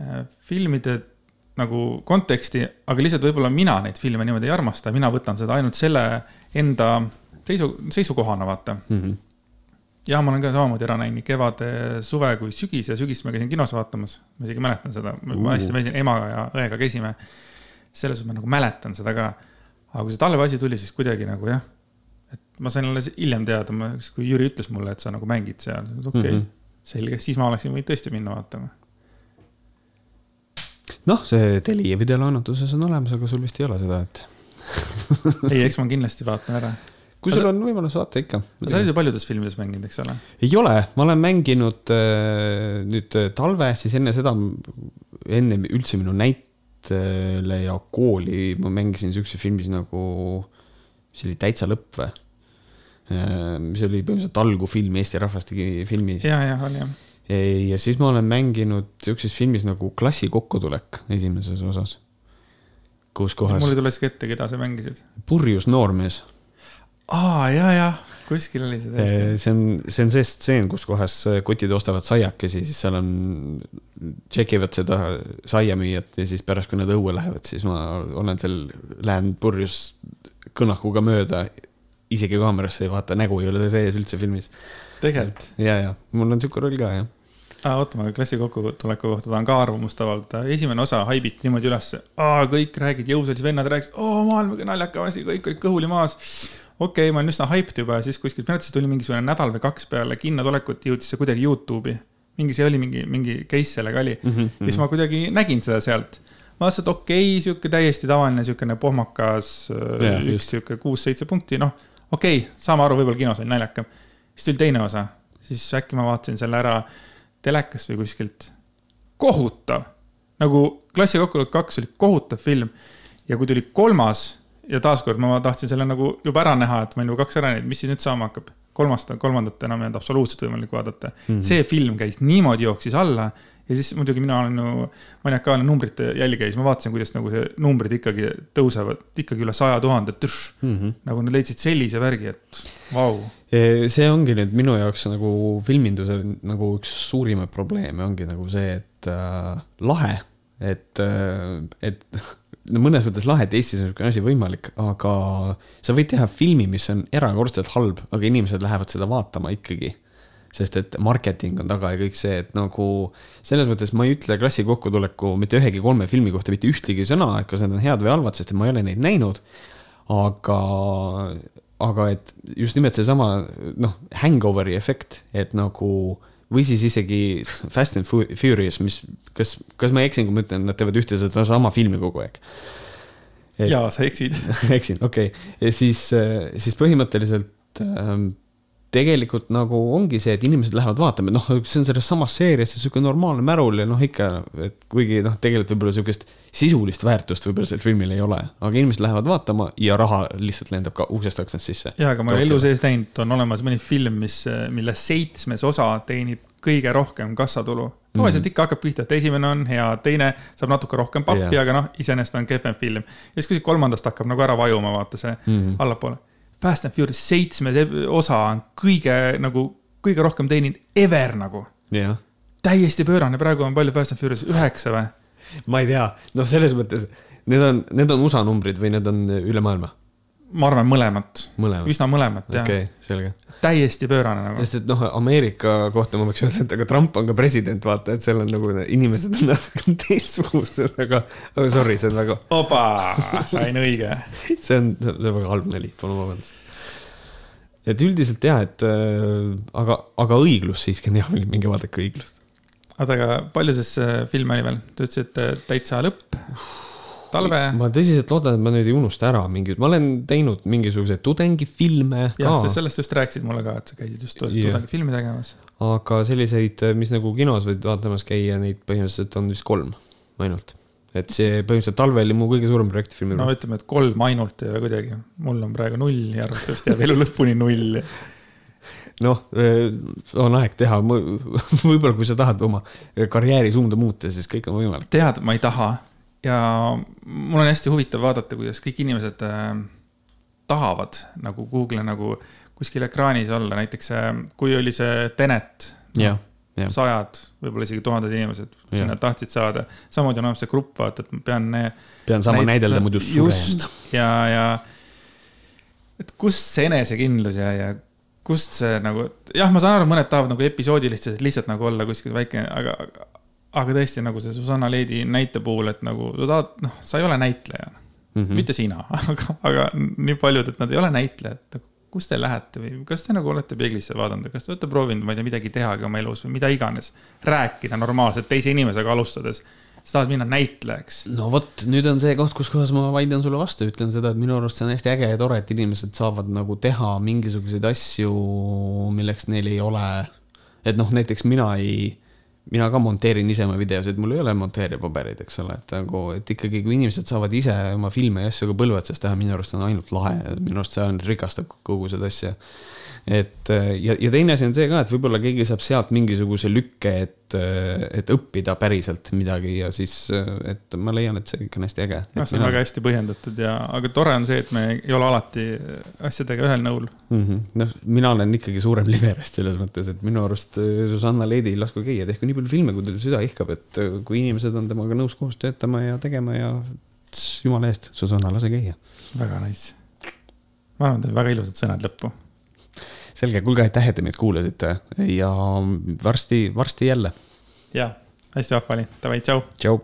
äh, filmide nagu konteksti, aga lihtsalt võib-olla mina neid filme niimoodi ei armasta, mina võtan seda ainult selle enda seisu, seisukohana, vaata mm. -hmm. ja ma olen ka samamoodi ära näinud nii kevade, suve kui sügis ja sügist ma käisin kinos vaatamas. ma isegi mäletan seda, ma hästi meeldisin, emaga ja õega käisime. selles suhtes ma nagu mäletan seda ka. aga kui see talve asi tuli, siis kuidagi nagu jah. et ma sain alles hiljem teada, ma, kui Jüri ütles mulle, et sa nagu mängid seal, okei okay, mm, -hmm. selge, siis ma oleksin võinud tõesti minna vaatama noh, see Telia videolaenutuses on olemas, aga sul vist ei ole seda, et ei, eks ma kindlasti vaatan ära kui sul on võimalus vaata ikka. sa oled ju paljudes filmides mänginud, eks ole? ei ole, ma olen mänginud äh, nüüd äh, talve, siis enne seda, enne üldse minu näitele ja kooli ma mängisin siukses filmis nagu, mis oli Täitsa lõpp või? Äh, mis oli põhimõtteliselt algufilm, Eesti Rahvas tegi filmi. ja, ja oli jah. ja siis ma olen mänginud siukses filmis nagu Klassi kokkutulek esimeses osas. kus kohas. mul ei tule isegi ette, keda sa mängisid. purjus noormees aa, ja, ja kuskil oli see tõesti. see on, see on see stseen, kus kohas kotid ostavad saiakesi, siis seal on, tšekivad seda saiamüüjat ja siis pärast, kui nad õue lähevad, siis ma olen seal, lähen purjus kõnnakuga mööda. isegi kaamerasse ei vaata, nägu ei ole sees üldse filmis. tegelikult? ja, ja mul on sihuke roll ka, jah aa, oota, ma klassi kokkutuleku kohta tahan ka arvamust avaldada. esimene osa haibiti niimoodi ülesse. kõik räägid, jõusaalis vennad rääkisid, oo, maailma kõige naljakam asi, kõik olid kõhuli maas okei okay,, ma olin üsna hyped juba ja siis kuskilt, minu arvates tuli mingisugune nädal või kaks peale kinno tulekut, jõudis see kuidagi Youtube'i. mingi, see oli mingi, mingi case sellega oli mm. -hmm. siis ma kuidagi nägin seda sealt. ma vaatasin, et okei okay,, sihuke täiesti tavaline siukene pohmakas yeah,, üks sihuke kuus-seitse punkti, noh, okei okay,, saame aru, võib-olla kinos oli naljakam. siis tuli teine osa, siis äkki ma vaatasin selle ära telekast või kuskilt. kohutav, nagu Klassi kokkutulek kaks oli kohutav film ja kui tuli kolmas ja taaskord ma tahtsin selle nagu juba ära näha, et ma olen juba kaks ära näinud, mis siis nüüd saama hakkab. kolmast, kolmandat enam ei olnud absoluutselt võimalik vaadata mm. -hmm. see film käis niimoodi, jooksis alla ja siis muidugi mina olen ju maniakaalne numbrite jälgija, siis ma vaatasin, kuidas nagu see numbrid ikkagi tõusevad ikkagi üle saja tuhande, -hmm. nagu nad leidsid sellise värgi, et vau. see ongi nüüd minu jaoks nagu filminduse nagu üks suurimaid probleeme ongi nagu see, et äh, lahe, et äh,, et mõnes mõttes lahe, et Eestis on niisugune asi võimalik, aga sa võid teha filmi, mis on erakordselt halb, aga inimesed lähevad seda vaatama ikkagi. sest et marketing on taga ja kõik see, et nagu selles mõttes ma ei ütle klassi kokkutuleku mitte ühegi kolme filmi kohta mitte ühtegi sõna, et kas need on head või halvad, sest et ma ei ole neid näinud. aga, aga et just nimelt seesama noh, hangoveri efekt, et nagu või siis isegi Fast and Furious, mis, kas, kas ma eksin, kui ma ütlen, nad teevad ühte sedasama filmi kogu aeg? jaa, sa eksid eksin, okei okay., siis, siis põhimõtteliselt ähm, tegelikult nagu ongi see, et inimesed lähevad vaatama, noh, see on selles samas seerias sihuke normaalne märul ja noh, ikka, et kuigi noh, tegelikult võib-olla sihukest sisulist väärtust võib-olla sellel filmil ei ole, aga inimesed lähevad vaatama ja raha lihtsalt lendab ka uksest aknast sisse. ja, aga ma olen elu sees näinud, on olemas mõni film, mis, mille seitsmes osa teenib kõige rohkem kassatulu. tavaliselt mm -hmm. ikka hakkab pihta, et esimene on hea, teine saab natuke rohkem pappi yeah., aga noh, iseenesest on kehvem film. ja siis kuskilt kolmandast hakkab nagu ära vajuma, vaata see mm -hmm. allapoole Fast and Furious seitsmes osa on kõige nagu, kõige rohkem teeninud ever nagu yeah.. täiesti pöörane, praegu on palju Fast and Furious, üheksa või? ma ei tea, noh, selles mõttes, need on, need on USA numbrid või need on üle maailma? Ma arvan mõlemat, mõlemat., üsna mõlemat, jah. okei okay,, selge. täiesti pöörane nagu. sest et noh, Ameerika kohta ma võiks öelda, et aga Trump on ka president, vaata, et seal on nagu inimesed on natuke teistsugused, aga, aga sorry, see on väga. oba, sain õige see on, see on väga halb nali, palun vabandust. et üldiselt jah, et äh, aga, aga õiglus siiski on jah, minge vaadake õiglust. oota, aga palju siis film oli veel, te ütlesite täitsa lõpp talve. ma tõsiselt loodan, et ma nüüd ei unusta ära mingeid, ma olen teinud mingisuguseid tudengifilme ka. jah, sa sellest just rääkisid mulle ka, et sa käisid just tudengifilmi tegemas. aga selliseid, mis nagu kinos võid vaatamas käia, neid põhimõtteliselt on vist kolm ainult et see põhimõtteliselt talvel oli mu kõige suurem projektifilm. no ütleme, et kolm ainult ei ole kuidagi, mul on praegu null ja arvatavasti jääb elu lõpuni null noh, on aeg teha, võib-olla kui sa tahad oma karjääri suunda muuta, siis kõik on võimalik. tead, ma ei taha ja mul on hästi huvitav vaadata, kuidas kõik inimesed äh, tahavad nagu Google'i nagu kuskil ekraanis olla, näiteks äh, kui oli see Tenet. sajad, võib-olla isegi tuhanded inimesed sinna tahtsid saada. samamoodi on olemas see grupp, vaata, et ma pean. pean saama näidelda, muidu suren. ja, ja et kust see enesekindlus ja, ja kust see nagu, jah, ma saan aru, mõned tahavad nagu episoodiliselt lihtsalt nagu olla kuskil väike, aga, aga tõesti nagu see Susanna Leedi näite puhul, et nagu sa tahad, noh, sa ei ole näitleja mm. -hmm. mitte sina, aga, aga nii paljud, et nad ei ole näitlejad. kus te lähete või kas te nagu olete peeglisse vaadanud või kas te olete proovinud, ma ei tea, midagi tehagi oma elus või mida iganes. rääkida normaalselt teise inimesega alustades. sa tahad minna näitlejaks. no vot, nüüd on see koht, kus kohas ma vaidlen sulle vastu, ütlen seda, et minu arust see on hästi äge ja tore, et inimesed saavad nagu teha mingisuguseid asju, milleks neil ei ole. et noh, näiteks mina ei mina ka monteerin ise oma videosid, mul ei ole monteerijapabereid, eks ole, et nagu, et ikkagi, kui inimesed saavad ise oma filme ja asju ka põlve otsas teha, minu arust on ainult lahe, minu arust see ainult rikastab kogu seda asja et ja, ja teine asi on see ka, et võib-olla keegi saab sealt mingisuguse lükke, et, et õppida päriselt midagi ja siis, et ma leian, et see kõik on hästi äge. noh, see on mina... väga hästi põhjendatud ja, aga tore on see, et me ei ole alati asjadega ühel nõul mm -hmm.. noh, mina olen ikkagi suurem liberast selles mõttes, et minu arust äh, Susanna Leedi lasku käia, tehku nii palju filme, kui teil süda ihkab, et äh, kui inimesed on temaga nõus koos töötama ja tegema ja jumala eest, Susanna, lase käia. väga nice. ma arvan, et väga ilusad sõnad lõppu selge, kuulge, aitäh, et te meid kuulasite ja varsti, varsti jälle. ja, hästi vahva oli, davai, tšau. tšau.